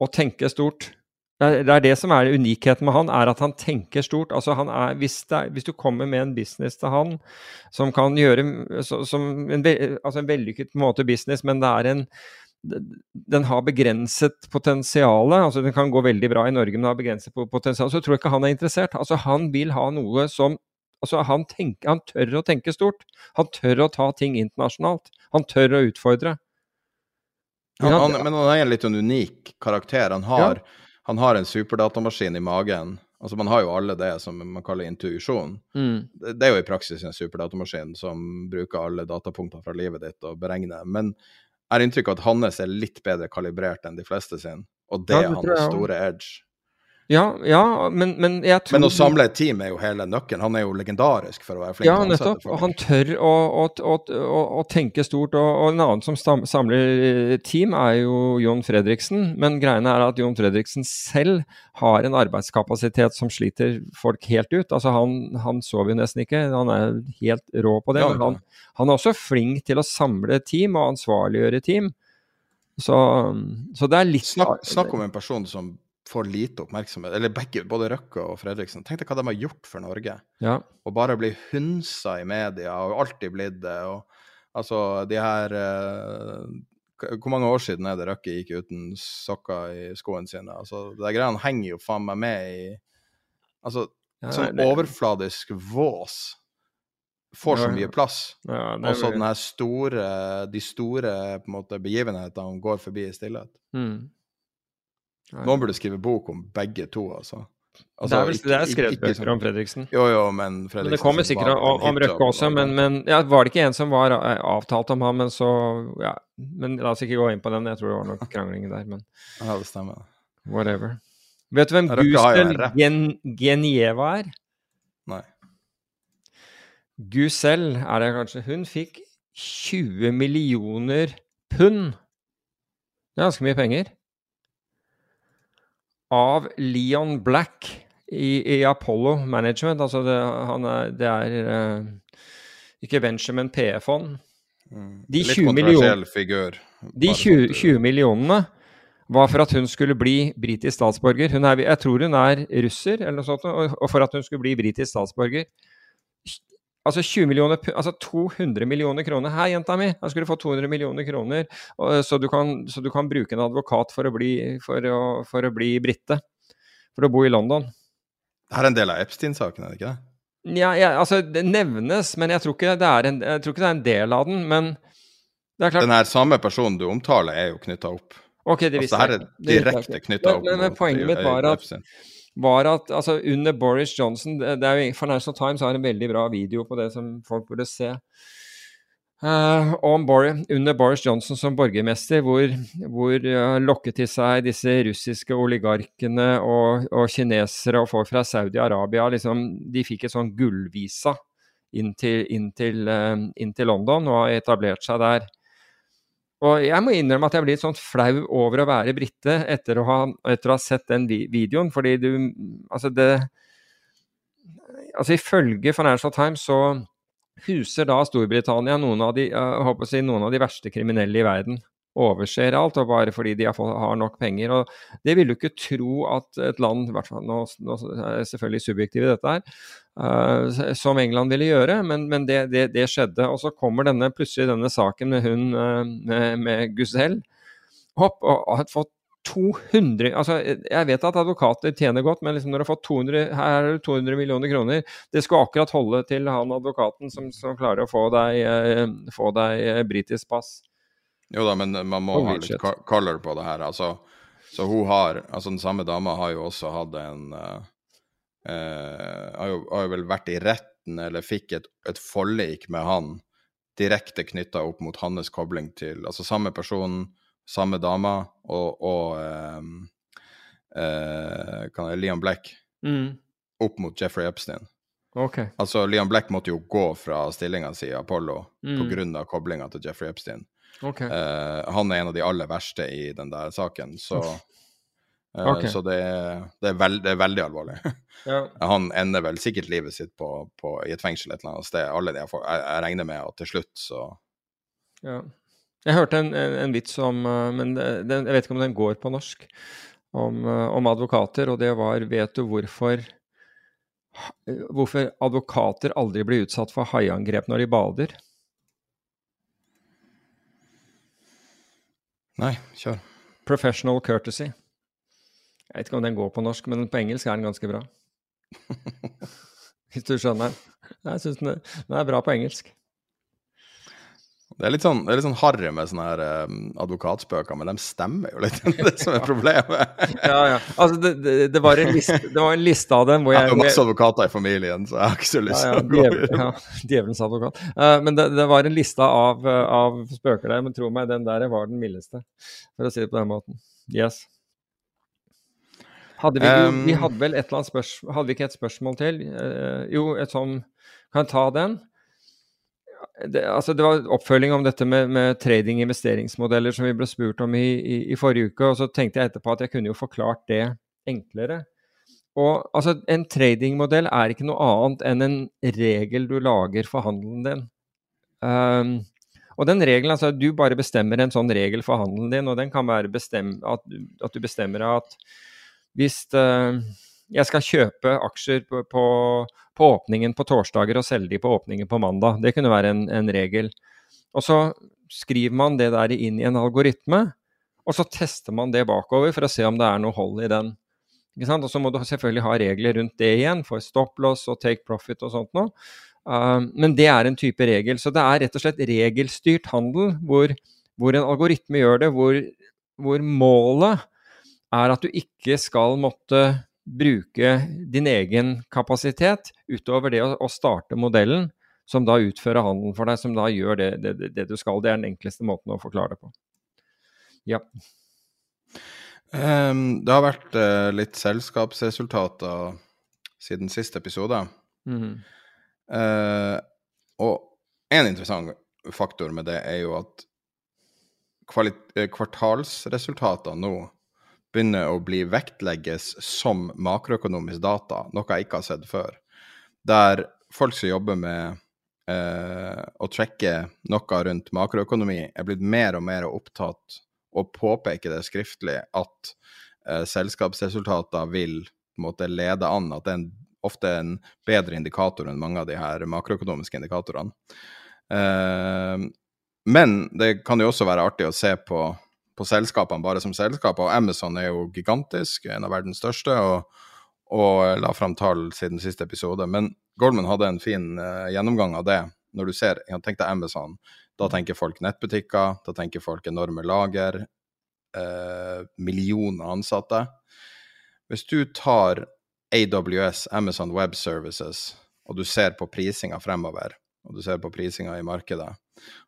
å tenke stort. Det er det som er unikheten med han, er at han tenker stort. Altså han er, hvis, er, hvis, du kommer med en business til han som kan gjøre som en, altså en vellykket måte business, men det er en den har begrenset potensial. altså Den kan gå veldig bra i Norge, men har begrenset potensial. Så jeg tror ikke han er interessert. Altså Han vil ha noe som altså han, tenker, han tør å tenke stort. Han tør å ta ting internasjonalt. Han tør å utfordre. Han, han, men han er en litt unik karakter. Han har ja han har en superdatamaskin i magen. Altså Man har jo alle det som man kaller intuisjon. Mm. Det er jo i praksis en superdatamaskin som bruker alle datapunktene fra livet ditt og beregner. Men jeg har inntrykk av at hans er litt bedre kalibrert enn de fleste sin, og det ja, er hans store edge. Ja, ja men, men, jeg tror Men å samle et team er jo hele nøkkelen. Han er jo legendarisk for å være flink ja, til å ansette folk. Han tør å, å, å, å tenke stort. Og, og, en annen som samler team, er jo Jon Fredriksen. Men greiene er at Jon Fredriksen selv har en arbeidskapasitet som sliter folk helt ut. Altså Han, han sover jo nesten ikke. Han er helt rå på det. Ja, men han, han, er også flink til å samle team og ansvarliggjøre team. Så, så det er litt Snakk, snakk om en person som får lite oppmerksomhet. Eller begge, både Røkke og Fredriksen. Tenk deg hva de har gjort for Norge. Ja. Og bare bli hunsa i media, og alltid blitt det. og Altså, de her eh, Hvor mange år siden er det Røkke gikk uten sokker i skoene sine? Altså, det der greiene henger jo faen meg med i Altså, ja, sånn det... overfladisk vås får så mye plass. Ja, og så den her store, de store på en måte, begivenhetene går forbi i stillhet. Mm. Noen burde skrive bok om begge to, altså. Altså, det er vel det er skrevet bøker om Fredriksen. Jo, jo, men Fredriksen men Det kommer sikkert om, om Røkke også, men, men ja, var det ikke en som var eh, avtalt om ham, men så ja, Men la oss ikke gå inn på den, jeg tror det var noe krangling der, men Ja, det stemmer. Whatever. Vet du hvem Gusel Gen Genieva er? Nei. Gusel er det kanskje. Hun fikk 20 millioner pund. Det er ganske mye penger av Leon Black i, i Apollo Management. Altså det, er, det er uh, ikke venture, men PE-fond. De Litt 20 kontroversiell million- figur. De 20, sånn at du- 20 millionene var for at hun skulle bli britisk statsborger. Er, jeg tror hun er russer, eller noe sånt, og for at hun skulle bli britisk statsborger. Altså 20 millioner, altså 200 millioner kroner. Hei, jenta mi, her skal du få 200 millioner kroner, så, du kan, så du kan bruke en advokat for å bli, for å, for å bli brite. For å bo i London. Det er en del av Epstein-saken, er det ikke det? Ja, ja, altså det nevnes, men jeg tror, ikke det er en, det er en del av den. Men det er klart Den her samme personen du omtaler, er jo knytta opp. Ok, det Altså, visste her jeg er. Det her er direkte knytta opp men- men mot poenget mitt var at-. Var at altså, under Boris Johnson det, er jo, Financial Times har en veldig bra video på det som folk burde se. Uh, om Boris, under Boris Johnson som borgermester, hvor, hvor uh, lokket til seg disse russiske oligarkene og, og kinesere og folk fra Saudi-Arabia liksom, De fikk et sånn gullvisa inn til, inn, til, uh, inn til London og har etablert seg der. Og jeg må innrømme at jeg blir litt sånn flau over å være brite etter å ha, etter å ha sett den vi videoen, fordi du Altså, det Altså, ifølge Financial Times så huser da Storbritannia noen av de, jeg håper å si, noen av de verste kriminelle i verden. Overser alt, og bare fordi de har, nok penger. og Det vil du ikke tro at et land, i hvert fall nå, nå er selvfølgelig subjektiv i dette her, uh, som England ville gjøre, men, men det, det, det skjedde. Og så kommer denne, plutselig denne saken med hun uh, med, med Guzell opp, og har fått 200 altså Jeg vet at advokater tjener godt, men liksom når du har fått 200, her er det 200 millioner kroner Det skulle akkurat holde til han advokaten som, som klarer å få deg, eh, deg eh, britisk pass. Jo da, men man må Holy ha litt shit. color på det her. Altså, så hun har Altså, den samme dama har jo også hatt en uh, uh, har, jo, har jo vel vært i retten, eller fikk et, et forlik med han direkte knytta opp mot hans kobling til Altså samme person, samme dama og, og eh, uh, Leon Black opp mot Jeffrey Epstein. Ok. Altså, Leon Black måtte jo gå fra stillinga si i Apollo Mm. av koblinga til Jeffrey Epstein. ok. Uh, han er en av de aller verste i den der saken, så uh, okay. Så det er, det, er veld, det er veldig alvorlig. Ja. han ender vel sikkert livet sitt på, på, i et fengsel et eller annet sted. Alle de, jeg, jeg regner med at til slutt så Ja. Jeg hørte en, en, en vits om eh, Men den, jeg vet ikke om den går på norsk. Om, om advokater, og det var Vet du hvorfor Hvorfor advokater aldri blir utsatt for haiangrep når de bader? Nei, kjør. Professional courtesy. Jeg vet ikke om den går på norsk, men på engelsk er den ganske bra. Hvis du skjønner. Jeg syns den, den er bra på engelsk. Det er litt sånn, det er litt sånn harry med sånne her eh, advokatspøker, men de stemmer jo litt. det som er problemet. Ja, ja. Altså, det, det, det, var en liste, det var en liste av dem hvor Jeg jeg har jo masse advokater i familien, så jeg har ikke så lyst ja, ja, til å gå djevel, ja, Djevelens advokat. Uh, men det, det var en liste av, eh, av spøker der, men tro meg, den der var den mildeste, for å si det på den måten. Yes. Hadde vi, Um, vi hadde vel et eller annet spørsmål Hadde vi ikke et spørsmål til? Uh, jo, et sånn Kan jeg ta den? Det, altså det var oppfølging om dette med, med trading investeringsmodeller som vi ble spurt om i, i, i forrige uke, og så tenkte jeg etterpå at jeg kunne jo forklart det enklere. Og altså, en tradingmodell er ikke noe annet enn en regel du lager for handelen din. Um, og den regelen, altså du bare bestemmer en sånn regel for handelen din, og den kan være bestem, at, at du bestemmer at hvis uh, jeg skal kjøpe aksjer på, på, på åpningen på torsdager og selge de på åpningen på mandag, det kunne være en, en regel. Og så skriver man det der inn i en algoritme, og så tester man det bakover for å se om det er noe hold i den. Og så må du selvfølgelig ha regler rundt det igjen, for stop loss og take profit og sånt noe. Uh, men det er en type regel. Så det er rett og slett regelstyrt handel hvor, hvor en algoritme gjør det, hvor, hvor målet er at du ikke skal måtte bruke din egen kapasitet utover det å, å starte modellen, som da utfører handelen for deg, som da gjør det, det, det, du skal. Det er den enkleste måten å forklare det på. Ja. Um, det har vært uh, litt selskapsresultater siden siste episode. Mhm. Uh, og en interessant faktor med det er jo at eh, kvartalsresultater nå begynner å bli vektlegges som makroøkonomisk data, noe jeg ikke har sett før. Der folk som jobber med eh, å trekke noe rundt makroøkonomi, er blitt mer og mer opptatt og påpeker det skriftlig at eh, selskapsresultater vil måte lede an, at det er en, ofte er en bedre indikator enn mange av de her makroøkonomiske indikatorene. Eh, men det kan jo også være artig å se på, på selskapene bare som selskaper. og Amazon er jo gigantisk, en av verdens største, og, og la fram tall siden siste episode. Men Goldman hadde en fin uh, gjennomgang av det. Når du ser, Tenk deg Amazon. Da tenker folk nettbutikker, da tenker folk enorme lager, uh, millioner ansatte. Hvis du tar AWS, Amazon Web Services, og du ser på prisinga fremover, og du ser på prisinga i markedet,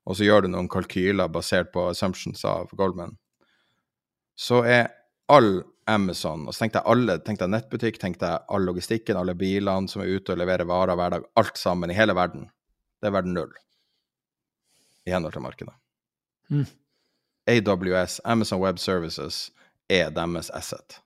og så gjør du noen kalkyler basert på assumptions av Goldman, så er all Amazon og så tenkte jeg alle, tenkte jeg nettbutikk, tenkte jeg all logistikken, alle bilene som er ute og leverer varer hver dag, alt sammen i hele verden, det er verden null i henhold til markedet. Mm. AWS, Amazon Web Services, er deres asset.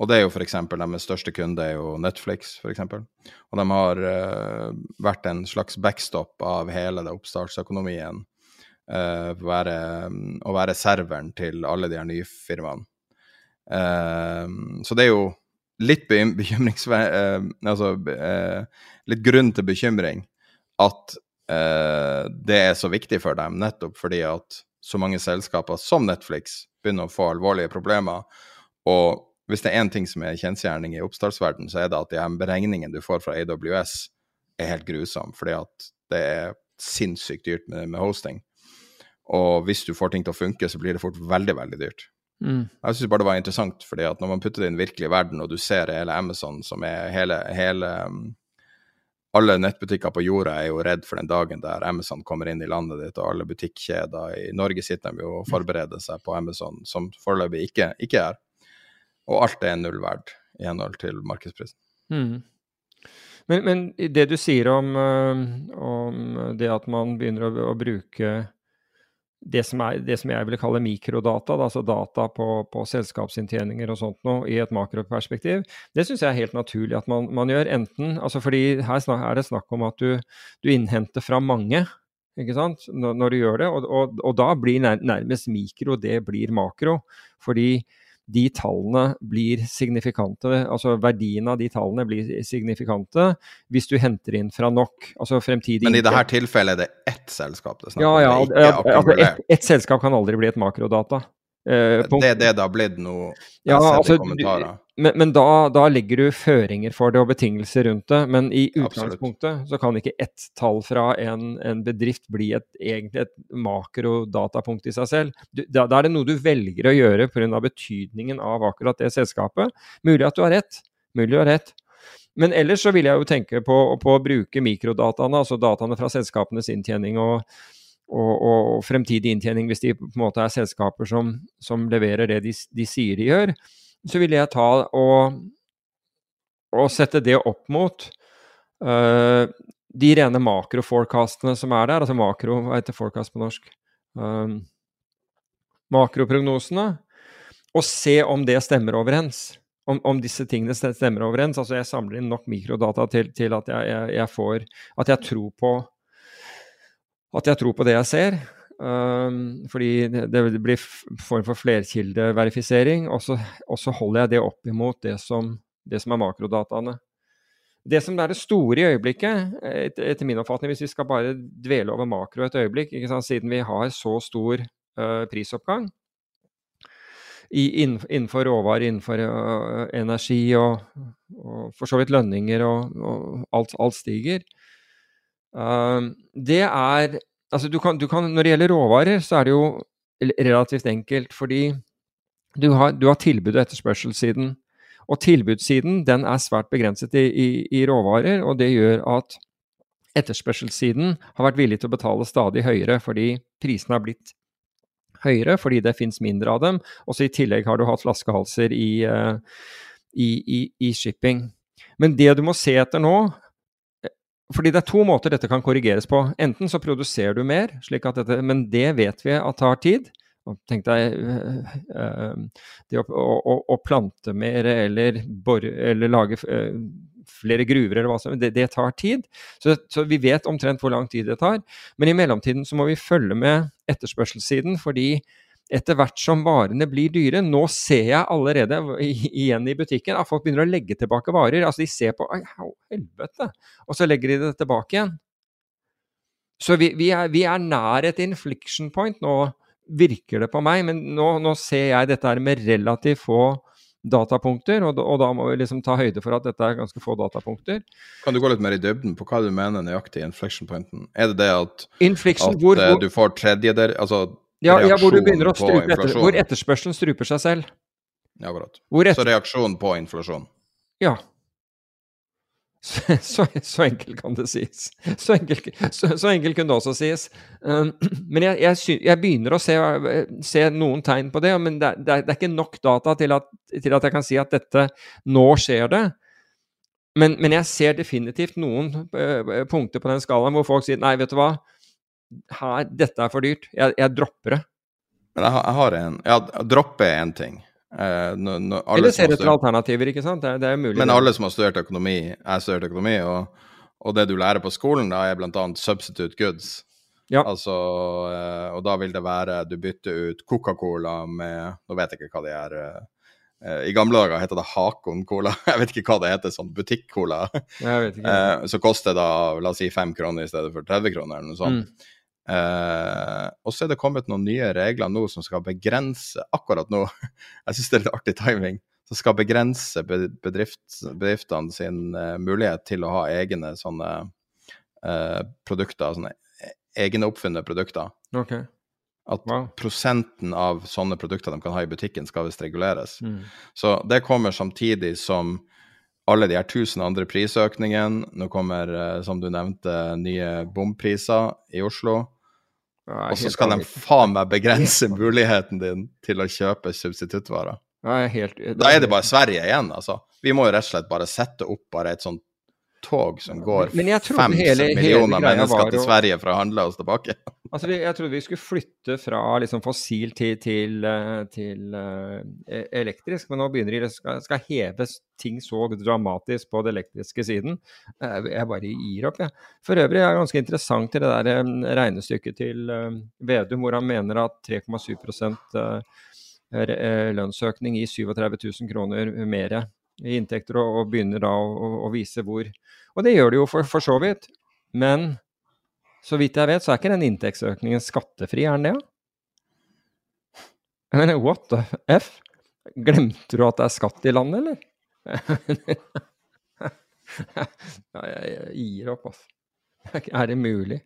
Og det er jo f.eks. deres største kunde er jo Netflix, f.eks. Og de har uh, vært en slags backstop av hele det oppstartsøkonomien. Uh, være, um, å være serveren til alle de her nye firmaene. Uh, så det er jo litt bekymrings... altså litt grunn til bekymring at det er så viktig for dem, nettopp fordi at så mange selskaper som Netflix begynner å få alvorlige problemer. Og hvis det er én ting som er kjensgjerning i oppstartsverden, så er det at de beregningene du får fra AWS, er helt grusomme, fordi at det er sinnssykt dyrt med, med, hosting. Og hvis du får ting til å funke, så blir det fort veldig, veldig dyrt. Mm. Jeg syns bare det var interessant, fordi at når man putter det i den virkelige verden, og du ser hele Amazon, som er hele, hele um, alle nettbutikker på jorda er jo redd for den dagen der Amazon kommer inn i landet ditt, og alle butikkjeder i Norge sitter de jo og forbereder seg på Amazon, som foreløpig ikke, ikke er. Og alt er null verd i henhold til markedsprisen. Mm. Men, men, det du sier om, øh, om, det at man begynner å, å bruke det som, er, det som, jeg vil kalle mikrodata, da, altså data på, på, selskapsinntjeninger og sånt noe, i et makroperspektiv, det syns jeg er helt naturlig at man, man, gjør. Enten altså fordi her er det snakk om at du, du innhenter fra mange, ikke sant, når, når du gjør det, og, og, og da blir nærmest mikro det blir makro. Fordi de tallene blir signifikante, altså verdien av de tallene blir signifikante hvis du henter inn fra nok. altså fremtidig Men i dette tilfellet er det ett selskap det snakker om? Ja, ja. Altså, ett et selskap kan aldri bli et makrodata. Uh, det er det det har blitt nå? Ja, altså, men, men da, da, legger du føringer for det og betingelser rundt det. Men i utgangspunktet så kan ikke ett tall fra en, en bedrift bli et, egentlig et makrodatapunkt i seg selv. Du, da, da, er det noe du velger å gjøre pga. betydningen av akkurat det selskapet. Mulig at du har rett. Mulig du har rett. Men ellers så vil jeg jo tenke på, på å bruke mikrodataene, altså dataene fra selskapenes inntjening og og, og, fremtidig inntjening, hvis de på en måte er selskaper som, som leverer det de, de, sier de gjør, så vil jeg ta og, og sette det opp mot uh, de rene makroforecastene som er der. Altså makro, hva heter forecast på norsk? Um, makroprognosene. Og se om det stemmer overens. Om, om, disse tingene stemmer overens. Altså jeg samler inn nok mikrodata til, til at jeg, jeg, jeg, får At jeg tror på at jeg tror på det jeg ser. Um, fordi det blir form for flerkildeverifisering. Og så, og så holder jeg det opp imot det som, det som er makrodataene. Det som er det store i øyeblikket, et, etter min oppfatning, hvis vi skal bare dvele over makro et øyeblikk, siden vi har så stor uh, prisoppgang i, innenfor råvarer, innenfor uh, energi og, og, for så vidt lønninger og, og alt, alt stiger, uh, det er Altså, du kan, du kan, Når det gjelder råvarer, så er det jo relativt enkelt, fordi du har, du har tilbud- og etterspørselssiden. Og tilbudssiden den er svært begrenset i, i, i, råvarer, og det gjør at etterspørselssiden har vært villig til å betale stadig høyere fordi prisene har blitt høyere fordi det fins mindre av dem. Og så i tillegg har du hatt flaskehalser i, i, i, i shipping. Men det du må se etter nå, fordi det er to måter dette kan korrigeres på. Enten så produserer du mer, dette, men det vet vi at tar tid. Tenk deg øh, øh, det å, å, å, plante mer eller, borre, eller lage øh, flere gruver eller hva som det, det tar tid. Så, så, vi vet omtrent hvor lang tid det tar. Men i mellomtiden så må vi følge med etterspørselssiden, fordi etter hvert som varene blir dyre Nå ser jeg allerede igjen i butikken at folk begynner å legge tilbake varer. Altså de ser på Oi, helvete! Og så legger de det tilbake igjen. Så vi, vi, er, vi er nær et infliction point nå, virker det på meg. Men nå, nå ser jeg dette her med relativt få datapunkter, og, og, da må vi liksom ta høyde for at dette er ganske få datapunkter. Kan du gå litt mer i dybden på hva du mener nøyaktig inflection pointen? Er det det at, inflection, at hvor, eh, hvor, du får tredjedel Altså ja, ja, hvor du begynner å strupe etter, hvor etterspørselen struper seg selv. Ja, akkurat. Etter, så reaksjon på inflasjon. Ja. Så, så, så, enkelt kan det sies. Så enkelt, så, så enkelt kunne det også sies. Um, men jeg, jeg, jeg, begynner å se, se, noen tegn på det, men det, det, det er, ikke nok data til at, til at, jeg kan si at dette Nå skjer det. Men, men jeg ser definitivt noen uh, punkter på den skalaen hvor folk sier nei, vet du hva, her, dette er for dyrt. Jeg, jeg dropper det. Men jeg, jeg har en Ja, droppe er én ting. Eh, no, no, Eller ser etter alternativer, ikke sant. Det, det er mulig. Men alle som har studert økonomi, jeg studert økonomi, og, og, det du lærer på skolen, da er bl.a. substitute goods. Ja. Altså, eh, og da vil det være Du bytter ut Coca-Cola med Nå vet jeg ikke hva det er. Eh, I gamle dager heter det Hakon Cola. Jeg vet ikke hva det heter, sånn butikk-cola. Eh, så koster det da la oss si fem kroner i stedet for 30 kroner, eller noe sånt. Mm. Eh, og så er det kommet noen nye regler nå som skal begrense Akkurat nå, jeg syns det er litt artig timing, som skal begrense bedrift, bedriftene sin eh, mulighet til å ha egne sånne eh, produkter, sånne e-, egenoppfunne produkter. Okay. At wow. prosenten av sånne produkter de kan ha i butikken, skal visst reguleres. Mm. Så det kommer samtidig som alle de her tusen andre prisøkningene. Nå kommer, som du nevnte, nye bompriser i Oslo. Og så skal de faen meg begrense muligheten din til å kjøpe substituttvarer. Da er det bare Sverige igjen, altså. Vi må jo rett og slett bare sette opp bare et sånt tog som går fem millioner mennesker til Sverige for å handle oss tilbake. altså, jeg trodde vi skulle flytte fra liksom, fossil til, til, eh, til uh, elektrisk, men nå begynner det skal, skal heves ting så dramatisk på den elektriske siden. Jeg bare gir opp, jeg. For øvrig er det ganske interessant til det der regnestykket til uh, Vedum, hvor han mener at 3,7 uh, lønnsøkning i 37 000 kroner mer i inntekter, og, og begynner da å, å, vise hvor Og det gjør det jo for, for, så vidt. Men så vidt jeg vet, så er ikke den inntektsøkningen skattefri, er den det? Jeg mener, what the f? Glemte du at det er skatt i landet, eller? jeg gir opp, altså. Er det mulig?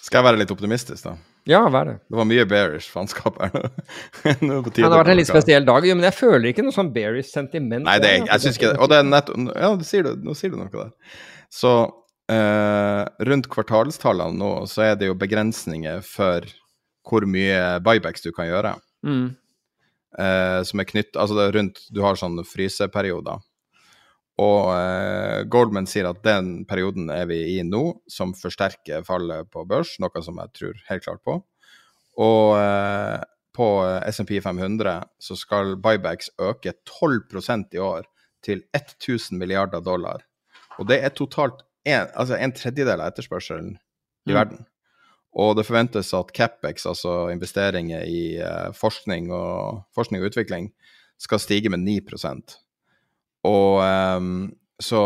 Skal jeg være litt optimistisk, da? Ja, hva er det. Det var mye bearish faenskap her nå. nå det har vært en litt spesiell dag, jo, men jeg føler ikke noe sånn bearish sentiment. Nei, det, jeg, jeg syns ikke det. Og det er nett Ja, sier du, nå sier du noe der. Så eh, rundt kvartalstallene nå, så er det jo begrensninger for hvor mye buybacks du kan gjøre. Mm. Eh, som er knytt Altså det er rundt Du har sånne fryseperioder. Og eh, Goldman sier at den perioden er vi i nå, som forsterker fallet på børs, noe som jeg tror helt klart på. Og eh, på SMP 500 så skal buybacks øke 12% i år, til 1000 milliarder dollar. Og det er totalt en, altså en tredjedel av etterspørselen i mm. verden. Og det forventes at CapEx, altså investeringer i uh, forskning, og, forskning og utvikling, skal stige med 9 og um, så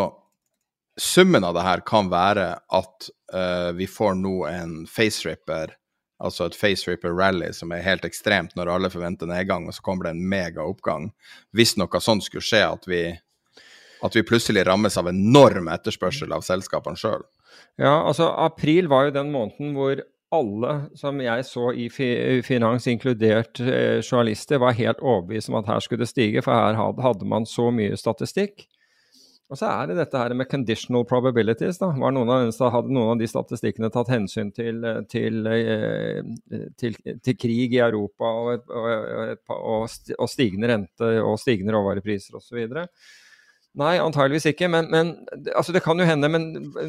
summen av det her kan være at uh, vi får nå en faceripper, altså et faceripper rally som er helt ekstremt når alle forventer nedgang, og så kommer det en megaoppgang. Hvis noe sånt skulle skje, at vi, at vi plutselig rammes av enorm etterspørsel av selskapene sjøl. Ja, altså april var jo den måneden hvor alle som jeg så i finans, inkludert eh, journalister, var helt overbevist om at her skulle det stige, for her hadde man så mye statistikk. Og så er det dette her med conditional probabilities. da. Var noen av, hadde noen av de statistikkene tatt hensyn til, eh, til, eh, til, til krig i Europa og, og, og, og, stigende rente og stigende råvarepriser osv.? Nei, antageligvis ikke. Men, men altså det kan jo hende. Men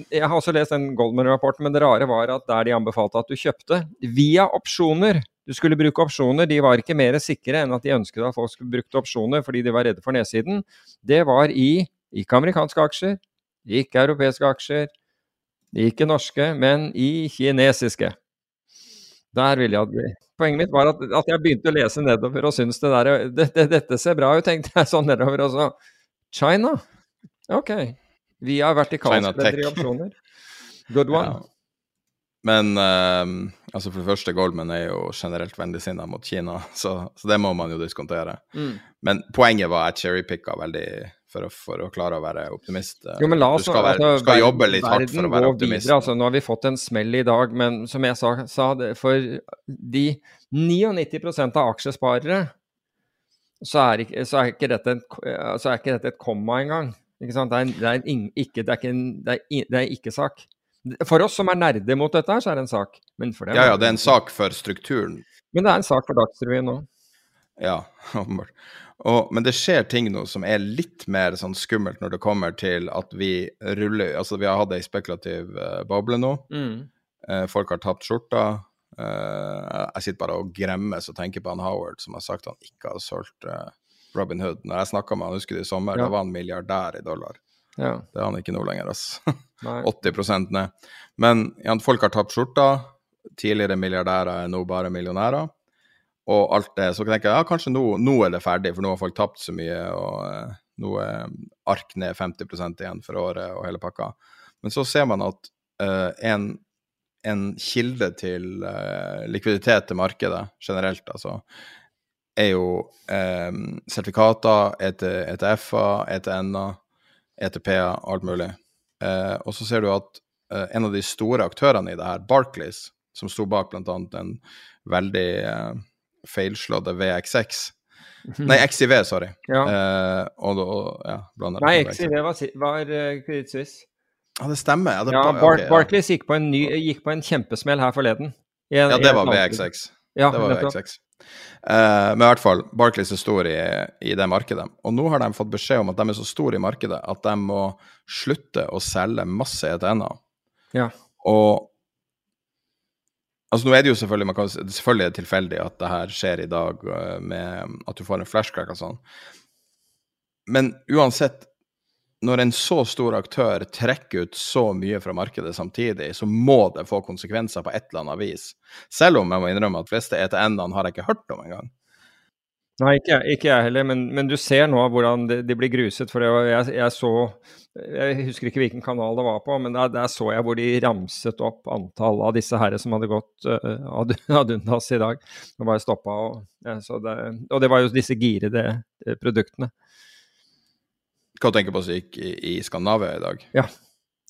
jeg har også lest den Goldman-rapporten, men det rare var at der de anbefalte at du kjøpte via opsjoner Du skulle bruke opsjoner. De var ikke mer sikre enn at de ønsket at folk skulle bruke opsjoner fordi de var redde for nedsiden. Det var i ikke amerikanske aksjer, Ikke europeiske aksjer, ikke norske, men i kinesiske. Der ville jeg bli. Poenget mitt var at, at, jeg begynte å lese nedover og syntes det der det, det, Dette ser bra ut, tenkte jeg sånn nedover. Og så China? Ok. Vi har vært i opsjoner. Good one. Ja. Men um, altså for det første, Goldman er jo generelt vennligsinna mot Kina, så, så, det må man jo diskontere. Mm. Men poenget var at cherrypicka veldig for å, for å, klare å være optimist. Jo, men la oss, du skal, være, altså, du skal jobbe litt hardt for å være optimist. Videre, altså, nå har vi fått en smell i dag, men som jeg sa, sa for de 99% av aksjesparere så er, ikke, så, er dette en, så er ikke dette et komma engang. Ikke sant? Det er, det er, en, ikke, det er ikke en, det er, det er ikke sak. For oss som er nerder mot dette, så er det en sak. Men for dem, ja, ja, det er en sak for strukturen. Men det er en sak for Dagsrevyen òg. Ja, åpenbart. men det skjer ting nå som er litt mer sånn skummelt når det kommer til at vi ruller Altså, vi har hatt ei spekulativ uh, boble nå. Mm. Uh, folk har tapt skjorta. Uh, jeg sitter bare og gremmes og tenker på han Howard som har sagt han ikke har solgt Robin Hood. Når jeg snakka med han, husker du i sommer, ja. da var han milliardær i dollar. Ja. Det er han ikke nå lenger, altså. 80 ned. Men ja, folk har tapt skjorta. Tidligere milliardærer er nå bare millionærer. Og alt det. Så tenker jeg ja, kanskje nå, nå er det ferdig, for nå har folk tapt så mye. og uh, nå er ark ned 50% igjen for året og hele pakka. Men så ser man at uh, en, en, kilde til uh, likviditet til markedet generelt, altså, er jo sertifikater, ETF-er, ETN-er ETP-er, alt mulig. Eh, og så ser du at eh, en av de store aktørene i det her, Barclays, som sto bak bl.a. den veldig eh, feilslåtte VXX mhm. Nei, XIV, sorry. Ja. Eh, og, og, ja, Nei, XIV var, var Credit Suisse. Ja, det stemmer. Ja, det, ja Bar okay, Barclays gikk på, ny, gikk på, en kjempesmell her forleden. En, ja, det var BXX. Ja, det var BXX. Uh, men i hvert fall, Barclays er stor i, i, det markedet. Og nå har de fått beskjed om at de er så store i markedet at de må slutte å selge masse ETN-er. Ja. Og Altså Nå er det jo selvfølgelig man kan, selvfølgelig er det tilfeldig at det her skjer i dag, uh, med at du får en flashcrack og sånn. Men uansett, når en så stor aktør trekker ut så mye fra markedet samtidig, så må det få konsekvenser på et eller annet vis. Selv om jeg må innrømme at fleste ETN-ene har jeg ikke hørt om engang. Nei, ikke, ikke jeg heller, men, men, du ser nå hvordan de, de blir gruset. For jeg, jeg, så Jeg husker ikke hvilken kanal det var på, men der, der, så jeg hvor de ramset opp antall av disse herre som hadde gått uh, ad undas i dag. Og bare stoppa. Og, ja, det, og det var jo disse girede produktene. Hva tenker du på som gikk i, i Skandinavia i dag? Ja,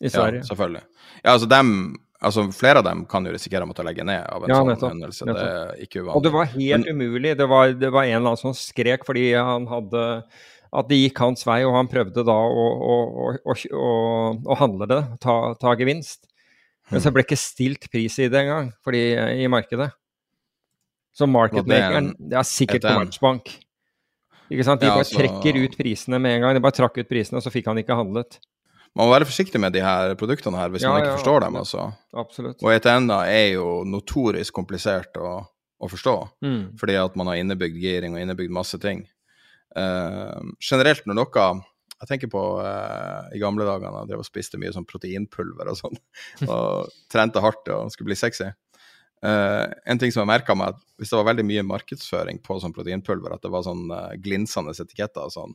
i Sverige. Ja, selvfølgelig. Ja, altså dem altså Flere av dem kan jo risikere å måtte legge ned av en ja, sånn hendelse. Det er ikke uvanlig. Og det var helt Men, umulig. Det var, det var, en eller annen som skrek fordi han hadde at det gikk hans vei, og han prøvde da å, å, å, å handle det, ta, ta, gevinst. Men så ble ikke stilt pris i det engang, fordi i markedet. Så marketmakeren Det er sikkert Commertsbank. Ikke sant? De ja, bare altså, trekker ut prisene med en gang. De bare trakk ut prisene, og så fikk han ikke handlet. Man må være forsiktig med de her produktene her hvis ja, man ikke ja, forstår dem. altså. Absolutt. Og ETN-er er jo notorisk komplisert å, å forstå, mm. fordi at man har innebygd giring og innebygd masse ting. Uh, generelt når noe Jeg tenker på uh, i gamle dager da jeg spiste mye sånn proteinpulver og sånn, og trente hardt og skulle bli sexy. Uh, en ting som jeg merka meg, at hvis det var veldig mye markedsføring på sånn proteinpulver, at det var sånn uh, glinsende etiketter og sånn,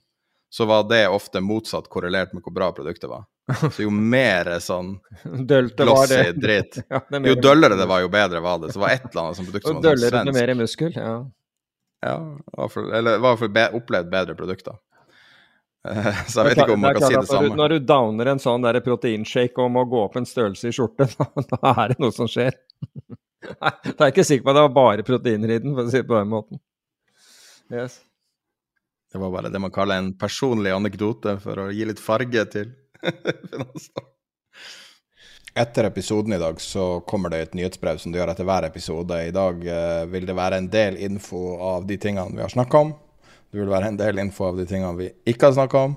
så var det ofte motsatt korrelert med hvor bra produktet var. Så jo mer sånn glossy dritt ja, Jo døllere det var, jo bedre var det. Så det var et eller annet som produkt som var sånn svensk. Mer muskel, ja. Ja, eller i hvert fall be opplevd bedre produkter. Så jeg vet ikke om man kan si det samme. Når du, downer en sånn proteinshake og må gå opp en størrelse i skjorte, da er det noe som skjer. Nei, da er jeg ikke sikker på at det var bare proteiner i den, for å si det på den måten. Yes. Det var bare det man kaller en personlig anekdote for å gi litt farge til Etter episoden i dag så kommer det et nyhetsbrev som du gjør etter hver episode. I dag uh, vil det være en del info av de tingene vi har snakka om. Det vil være en del info av de tingene vi ikke har snakka om.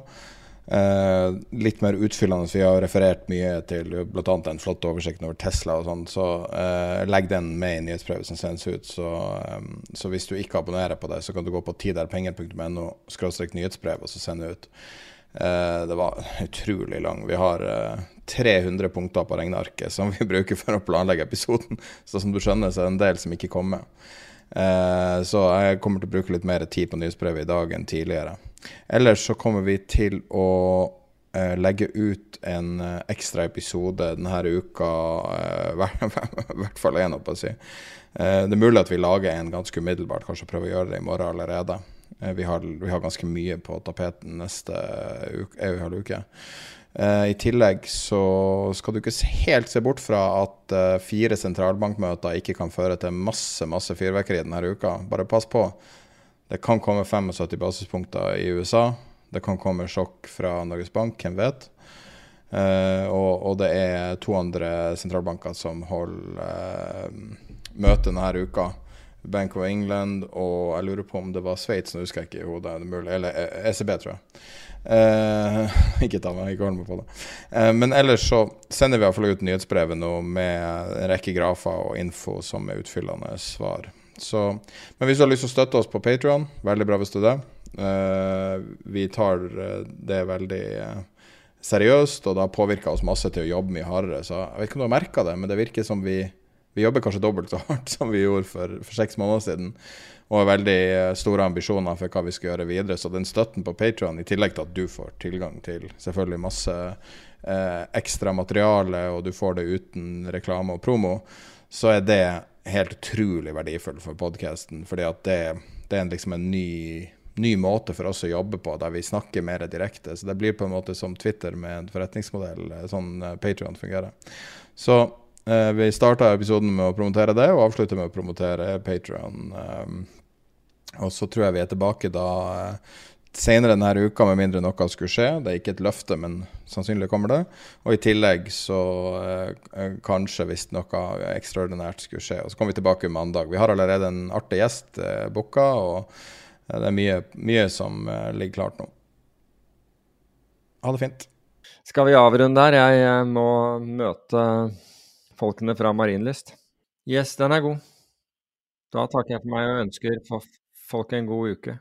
Uh, litt mer utfyllende. Vi har referert mye til bl.a. den flotte oversikten over Tesla og sånn. Så eh, legg den med i nyhetsbrevet som sendes ut. Så, eh, så, hvis du ikke abonnerer på det, så kan du gå på tiderpenger.no nyhetsbrev og så sende ut. Eh, det var utrolig lang. Vi har 300 punkter på regnearket som vi bruker for å planlegge episoden. Så som du skjønner, så er det en del som ikke kommer. Så jeg kommer til å bruke litt mer tid på nyhetsbrevet i dag enn tidligere. Ellers så kommer vi til å legge ut en ekstra episode denne uka, i hvert fall én, holdt jeg å si. Det er mulig at vi lager en ganske umiddelbart, kanskje prøve å gjøre det i morgen allerede. Eh, vi har, vi har, ganske mye på tapeten neste uke, Uh, I tillegg så skal du ikke helt se bort fra at uh, fire sentralbankmøter ikke kan føre til masse masse fyrverkeri denne uka. Bare pass på. Det kan komme 75 basispunkter i USA. Det kan komme sjokk fra Norges Bank, hvem vet. Uh, og, og, det er to andre sentralbanker som holder møte denne uka. Bank of England og jeg lurer på om det var Sveits, nå husker jeg ikke i hodet. Eller ECB, tror jeg. Eh, ikke ta meg, ikke hold meg på det. Eh, men ellers så sender vi iallfall ut nyhetsbrevet nå med en rekke grafer og info som er utfyllende svar. Så, men hvis du har lyst til å støtte oss på Patrion, veldig bra hvis du det. Eh, vi tar det veldig seriøst, og det har påvirka oss masse til å jobbe mye hardere. Så jeg vet ikke om du har merka det, men det virker som vi vi jobber kanskje dobbelt så hardt som vi gjorde for, for seks måneder siden. Og har veldig eh, store ambisjoner for hva vi skal gjøre videre. Så den støtten på Patron, i tillegg til at du får tilgang til selvfølgelig masse eh, ekstra materiale, og du får det uten reklame og promo, så er det helt utrolig verdifullt for podkasten. Fordi det, det er liksom en ny, ny måte for oss å jobbe på, der vi snakker mer direkte. Så det blir på en måte som Twitter med en forretningsmodell, eh, sånn Patrion fungerer. Så vi starta episoden med å promotere det, og avslutter med å promotere Patrion. Um, og så tror jeg vi er tilbake da uh, senere denne uka, med mindre noe skulle skje. Det er ikke et løfte, men sannsynlig kommer det. Og i tillegg så eh, kanskje hvis noe ekstraordinært skulle skje. Og så kommer vi tilbake mandag. Vi har allerede en artig gjest eh, booka, og det er mye, mye som ligger klart nå. Ha det fint. Skal vi avrunde der? Jeg må møte folkene fra Marienlyst. Yes, den er god. Da takker jeg for meg og ønsker folk en god uke.